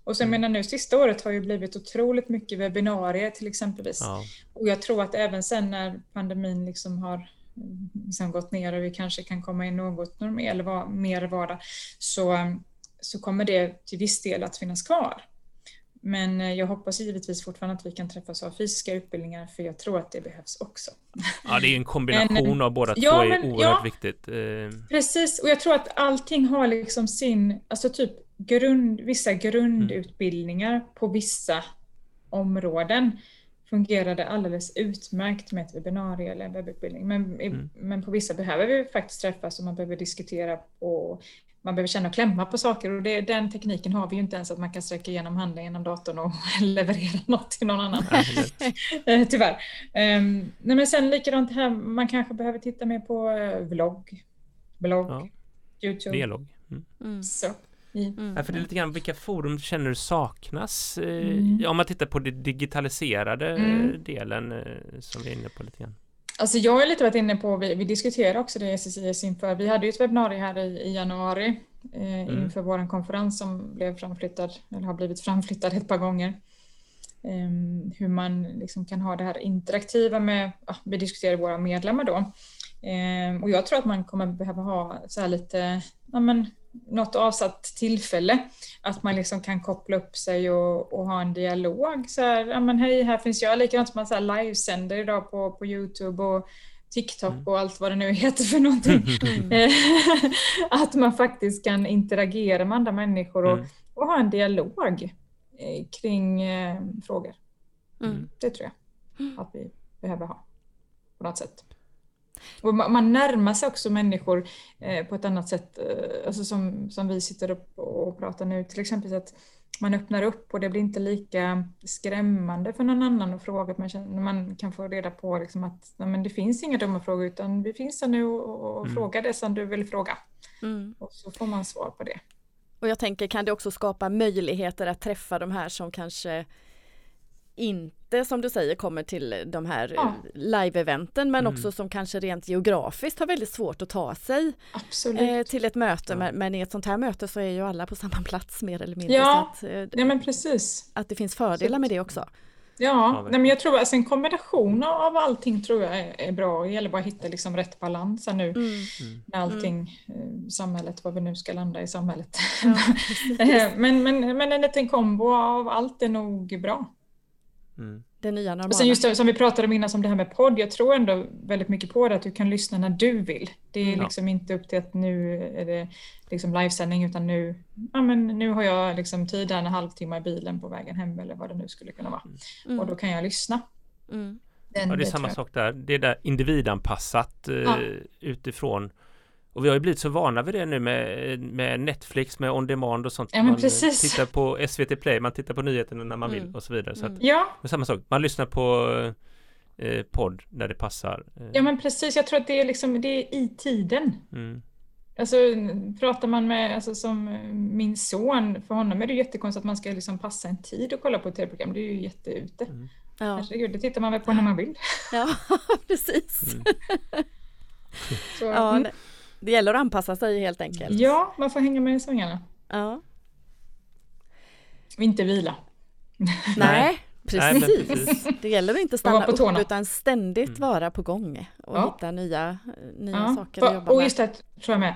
Och sen mm. menar nu sista året har ju blivit otroligt mycket webbinarier till exempelvis. Ja. Och jag tror att även sen när pandemin liksom har liksom gått ner och vi kanske kan komma in något eller var, mer vardag så, så kommer det till viss del att finnas kvar. Men eh, jag hoppas givetvis fortfarande att vi kan träffas av fysiska utbildningar för jag tror att det behövs också. Ja, det är en (laughs) kombination men, av båda ja, två är men, oerhört ja, viktigt. Eh. Precis, och jag tror att allting har liksom sin, alltså typ grund, vissa grundutbildningar mm. på vissa områden fungerade alldeles utmärkt med ett webbinarie eller en webbutbildning. Men, mm. men på vissa behöver vi faktiskt träffas och man behöver diskutera och man behöver känna och klämma på saker och det, den tekniken har vi ju inte ens att man kan sträcka igenom handen genom datorn och (laughs) leverera något till någon annan. (laughs) Eh, tyvärr. Um, nej men sen likadant här, man kanske behöver titta mer på uh, vlogg, blogg, ja. Youtube. Vlogg. Mm. Mm. Så. Mm. Ja, för det är lite grann vilka forum känner du saknas? Eh, mm. Om man tittar på den digitaliserade mm. delen eh, som vi är inne på lite grann. Alltså jag har lite varit inne på, vi, vi diskuterar också det i SSIS inför, vi hade ju ett webbinarie här i, i januari eh, mm. inför vår konferens som blev framflyttad, eller har blivit framflyttad ett par gånger. Um, hur man liksom kan ha det här interaktiva med, ja, vi diskuterar våra medlemmar då, Eh, och jag tror att man kommer behöva ha så här lite, ja, men, något avsatt tillfälle. Att man liksom kan koppla upp sig och, och ha en dialog. Så här, ja men hej, här finns jag. Likadant som man så här livesänder idag på, på Youtube och TikTok mm. och allt vad det nu heter för någonting. Mm. (laughs) Eh, (laughs) att man faktiskt kan interagera med andra människor och, mm. och ha en dialog eh, kring eh, frågor. Mm. Det tror jag att vi behöver ha på något sätt. Och man närmar sig också människor eh, på ett annat sätt, eh, alltså som, som vi sitter upp och pratar nu, till exempel så att man öppnar upp och det blir inte lika skrämmande för någon annan att fråga. Man, känner, man kan få reda på liksom att nej, men det finns inga dumma frågor utan vi finns här nu och, och mm. fråga det som du vill fråga. Mm. Och så får man svar på det. Och jag tänker, kan det också skapa möjligheter att träffa de här som kanske inte som du säger kommer till de här ja. live-eventen men mm. också som kanske rent geografiskt har väldigt svårt att ta sig eh, till ett möte. Ja. Men, men, i ett sånt här möte så är ju alla på samma plats mer eller mindre. Ja, att, eh, ja men precis. Att det finns fördelar så. med det också. Ja, nej, men jag tror att alltså en kombination av allting tror jag är, är bra. Det gäller bara att hitta liksom rätt balans nu mm. med allting, mm. samhället, vad vi nu ska landa i samhället. Ja, (laughs) men, men, men en liten kombo av allt är nog bra. Mm. Det nya normala. Och sen just det, som vi pratade om innan, som det här med podd. Jag tror ändå väldigt mycket på det, att du kan lyssna när du vill. Det är mm. liksom inte upp till att nu är det liksom livesändning, utan nu, ja, men nu har jag liksom tid en halvtimme i bilen på vägen hem eller vad det nu skulle kunna vara. Mm. Och då kan jag lyssna. Mm. Den, ja, det är samma sak där. Det är där individanpassat eh, ja. utifrån och vi har ju blivit så vana vid det nu med, med Netflix, med on demand och sånt. Ja, man precis. tittar på SVT Play, man tittar på nyheterna när man mm. vill och så vidare. Så att, ja. samma sak, man lyssnar på eh, podd när det passar. Ja men precis, jag tror att det är liksom, det är i tiden. Mm. Alltså pratar man med, alltså som min son, för honom är det jättekonstigt att man ska liksom passa en tid och kolla på ett tv-program, det är ju jätteute. Mm. Ja. Herregud, det tittar man väl på när man vill. Ja, (laughs) precis. Mm. Så, ja, mm. Det gäller att anpassa sig helt enkelt. Ja, man får hänga med i svängarna. Ja. Och inte vila. Nej, precis. Nej, precis. Det gäller att inte stanna upp tårna. utan ständigt mm. vara på gång och ja. hitta nya, nya ja. saker att jobba med. Och just det tror jag med.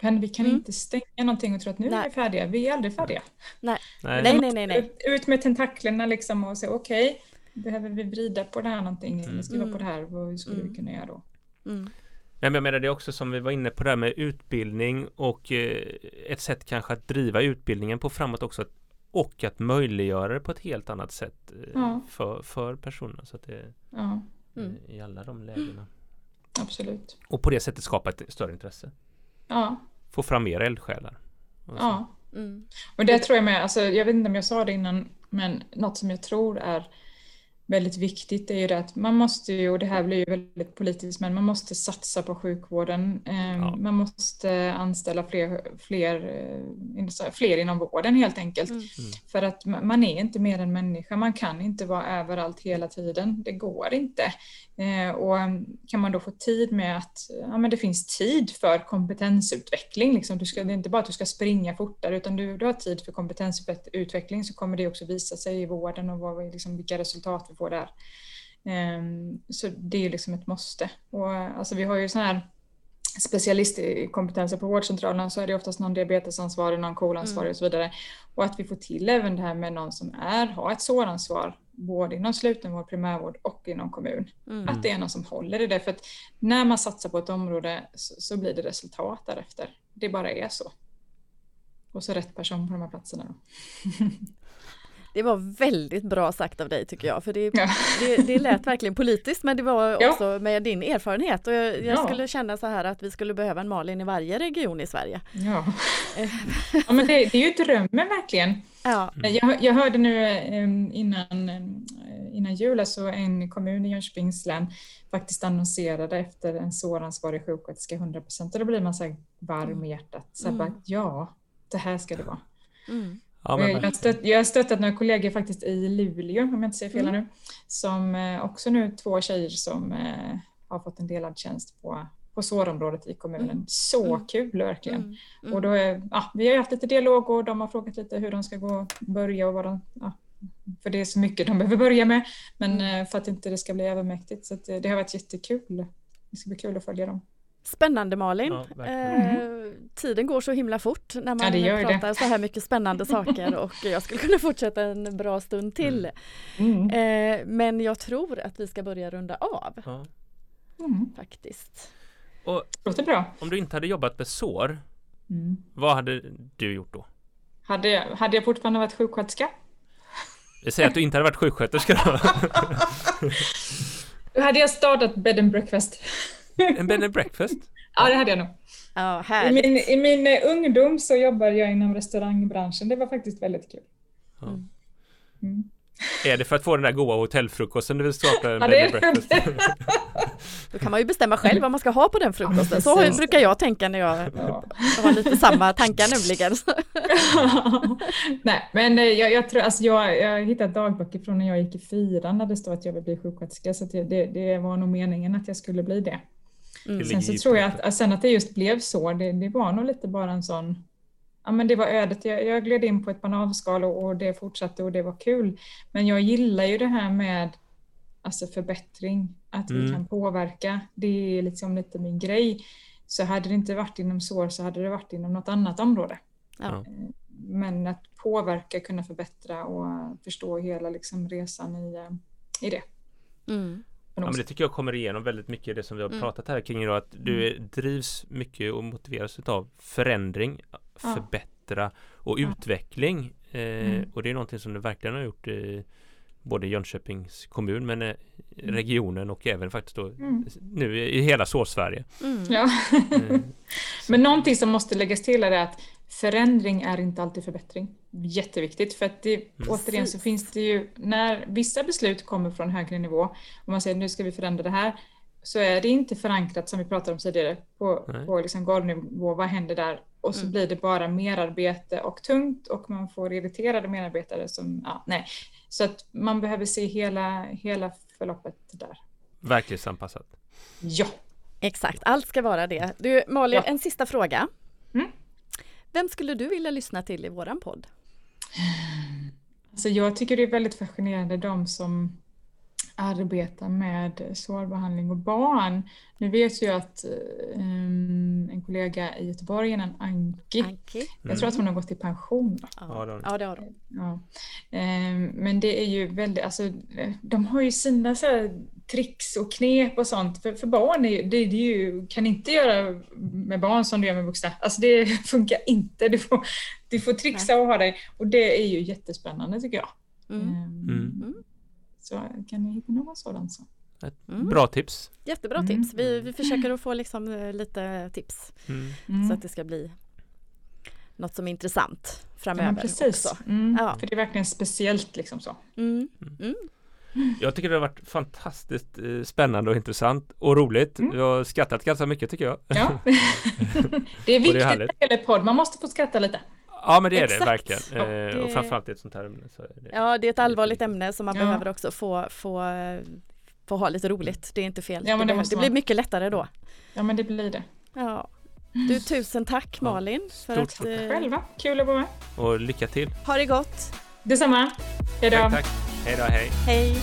Men vi kan mm. inte stänga någonting och tro att nu nej. är vi färdiga. Vi är aldrig färdiga. Nej, nej, nej. nej, nej, nej. Ut med tentaklerna liksom och säga okej, okay, behöver vi vrida på det här någonting mm. skriva mm. på det här, vad skulle vi mm. kunna göra då? Mm. Men jag menar det är också som vi var inne på det här med utbildning och eh, ett sätt kanske att driva utbildningen på framåt också och att möjliggöra det på ett helt annat sätt eh, ja. för, för personerna så att det ja. mm. i alla de lägena. Absolut. Och på det sättet skapa ett större intresse. Ja. Få fram mer eldsjälar. Ja. Mm. Och det tror jag med, alltså, jag vet inte om jag sa det innan, men något som jag tror är väldigt viktigt är ju det att man måste ju, och det här blir ju väldigt politiskt, men man måste satsa på sjukvården. Ehm, ja. Man måste anställa fler, fler, eh, fler inom vården helt enkelt. Mm. mm. För att man är inte mer än människa, man kan inte vara överallt hela tiden. Det går inte. Ehm, och kan man då få tid med att ja, men det finns tid för kompetensutveckling. Liksom. Du ska, det är inte bara att du ska springa fortare utan du, du har tid för kompetensutveckling så kommer det också visa sig i vården och vad, liksom, vilka resultat vi får där. Ehm, så det är liksom ett måste. Och, alltså, vi har ju sådana här specialistkompetenser på vårdcentralen så är det oftast någon diabetesansvarig, någon kolansvarig mm. och så vidare. Och att vi får till även det här med någon som är, har ett såransvar både inom slutenvård, primärvård och inom kommun. Mm. Att det är någon som håller i det. För att när man satsar på ett område så, så, blir det resultat därefter. Det bara är så. Och så rätt person på de här platserna. (laughs) Det var väldigt bra sagt av dig tycker jag, för det, ja. det, det lät verkligen politiskt men det var också ja. med din erfarenhet och jag, jag ja. skulle känna så här att vi skulle behöva en Malin i varje region i Sverige. Ja, (laughs) ja men det, det är ju drömmen verkligen. Ja. Jag, jag hörde nu innan, innan jul, alltså en kommun i Jönköpings län faktiskt annonserade efter en såransvarig sjuksköterska 100 procent och då blir man så varm i hjärtat. Så mm. bara, ja, det här ska det vara. Mm. Ja, men... jag, har stött, jag har stöttat några kollegor faktiskt i Luleå, om jag inte säger fel mm. nu, som eh, också nu två tjejer som eh, har fått en delad tjänst på, på sårområdet i kommunen. Mm. Så mm. kul verkligen. Mm. Mm. Och då är, ja, vi har haft lite dialog och de har frågat lite hur de ska gå börja och vad de, ja, för det är så mycket de behöver börja med, men mm. eh, för att inte det ska bli övermäktigt. Så det, det har varit jättekul det ska bli kul att följa dem. Spännande Malin. Ja, eh, tiden går så himla fort när man ja, pratar det. så här mycket spännande saker och jag skulle kunna fortsätta en bra stund till. Mm. Eh, men jag tror att vi ska börja runda av. Ja. Mm. Faktiskt. Och Låter bra. Om du inte hade jobbat med sår, mm. vad hade du gjort då? Hade, jag, hade jag fortfarande varit sjuksköterska? Vi säger att du inte hade varit sjuksköterska då. (laughs) då hade jag startat bed and breakfast. En bed and breakfast? (laughs) Ja, det hade jag nog. Ja, I, min, I min eh, ungdom så jobbade jag inom restaurangbranschen. Det var faktiskt väldigt kul. Ja. Mm. (laughs) Är det för att få den där goda hotellfrukosten du vill starta en ja, bed and breakfast? (laughs) Då kan man ju bestämma själv vad man ska ha på den frukosten. Så brukar jag tänka när jag, ja. har lite samma tankar nämligen. Nej, men eh, jag, jag tror, alltså jag, jag hittat dagböcker från när jag gick i fyran där det står att jag vill bli sjuksköterska. Så det, det var nog meningen att jag skulle bli det. Mm. Sen så tror jag att, sen att det just blev så, det, det var nog lite bara en sån ja, men det var ödet. Jag, jag gled in på ett bananskal och, och, det fortsatte och det var kul. Men jag gillar ju det här med alltså förbättring, att mm. vi kan påverka. Det är liksom lite min grej. Så hade det inte varit inom sår så hade det varit inom något annat område. Ja. Men att påverka, kunna förbättra och förstå hela liksom resan i, eh, i det. Mm. Ja, men det tycker jag kommer igenom väldigt mycket det som vi har mm. pratat här kring idag. Att du mm. drivs mycket och motiveras av förändring, förbättra och ja. utveckling. Eh, mm. Och det är någonting som du verkligen har gjort i både Jönköpings kommun men eh, mm. regionen och även faktiskt då mm. nu i hela Såsverige. Mm. Ja. Eh, (laughs) men någonting som måste läggas till är att förändring är inte alltid förbättring. Jätteviktigt för att det, mm. återigen så finns det ju när vissa beslut kommer från högre nivå och man säger nu ska vi förändra det här så är det inte förankrat som vi pratade om tidigare på, på liksom golvnivå. Vad händer där? Och så mm. blir det bara merarbete och tungt och man får irriterade medarbetare som, ja, nej. Så att man behöver se hela, hela förloppet där. Verklighetsanpassat. Ja. Exakt, allt ska vara det. Du Malin, ja. en sista fråga. Vem skulle du vilja lyssna till i våran podd? Alltså jag tycker det är väldigt fascinerande de som arbetar med sårbehandling och barn. Nu vet jag att um, en kollega i Göteborg, en Anki, Anki. jag tror att hon har gått i pension. Ja, ja det har hon. Ja. Um, men det är ju väldigt, alltså de har ju sina så här, tricks och knep och sånt. För, för barn är, det, det är ju, kan inte göra med barn som du gör med vuxna. Alltså det (laughs) funkar inte. Du får, du får trixa och ha dig. Och det är ju jättespännande tycker jag. Mm. Um, mm. Så kan ni hitta någon sådan så. Mm. Bra tips. Jättebra mm. tips. Vi, vi försöker att (laughs) få liksom eh, lite tips mm. mm. så att det ska bli något som är intressant framöver. Ja, precis. Också. Mm. Ja. För det är verkligen speciellt liksom så. Jag tycker det har varit fantastiskt eh, spännande och intressant och roligt. Mm. Jag har skrattat ganska mycket tycker jag. Ja. (laughs) (laughs) det är viktigt det är när det gäller podd. Man måste få skratta lite. Ja men det är Exakt. det verkligen. Ja, det... Och framförallt i ett sånt här ämne. Så det... Ja det är ett allvarligt ämne som man ja. behöver också få, få, få ha lite roligt. Det är inte fel. Ja, det, det, det blir mycket lättare då. Ja men det blir det. Ja. Du tusen tack Malin. För Stort att, tack eh... själva. Kul att vara med. Och lycka till. Ha det gott. Detsamma. Hejdå. Tack, tack. Hejdå, hej. Hej.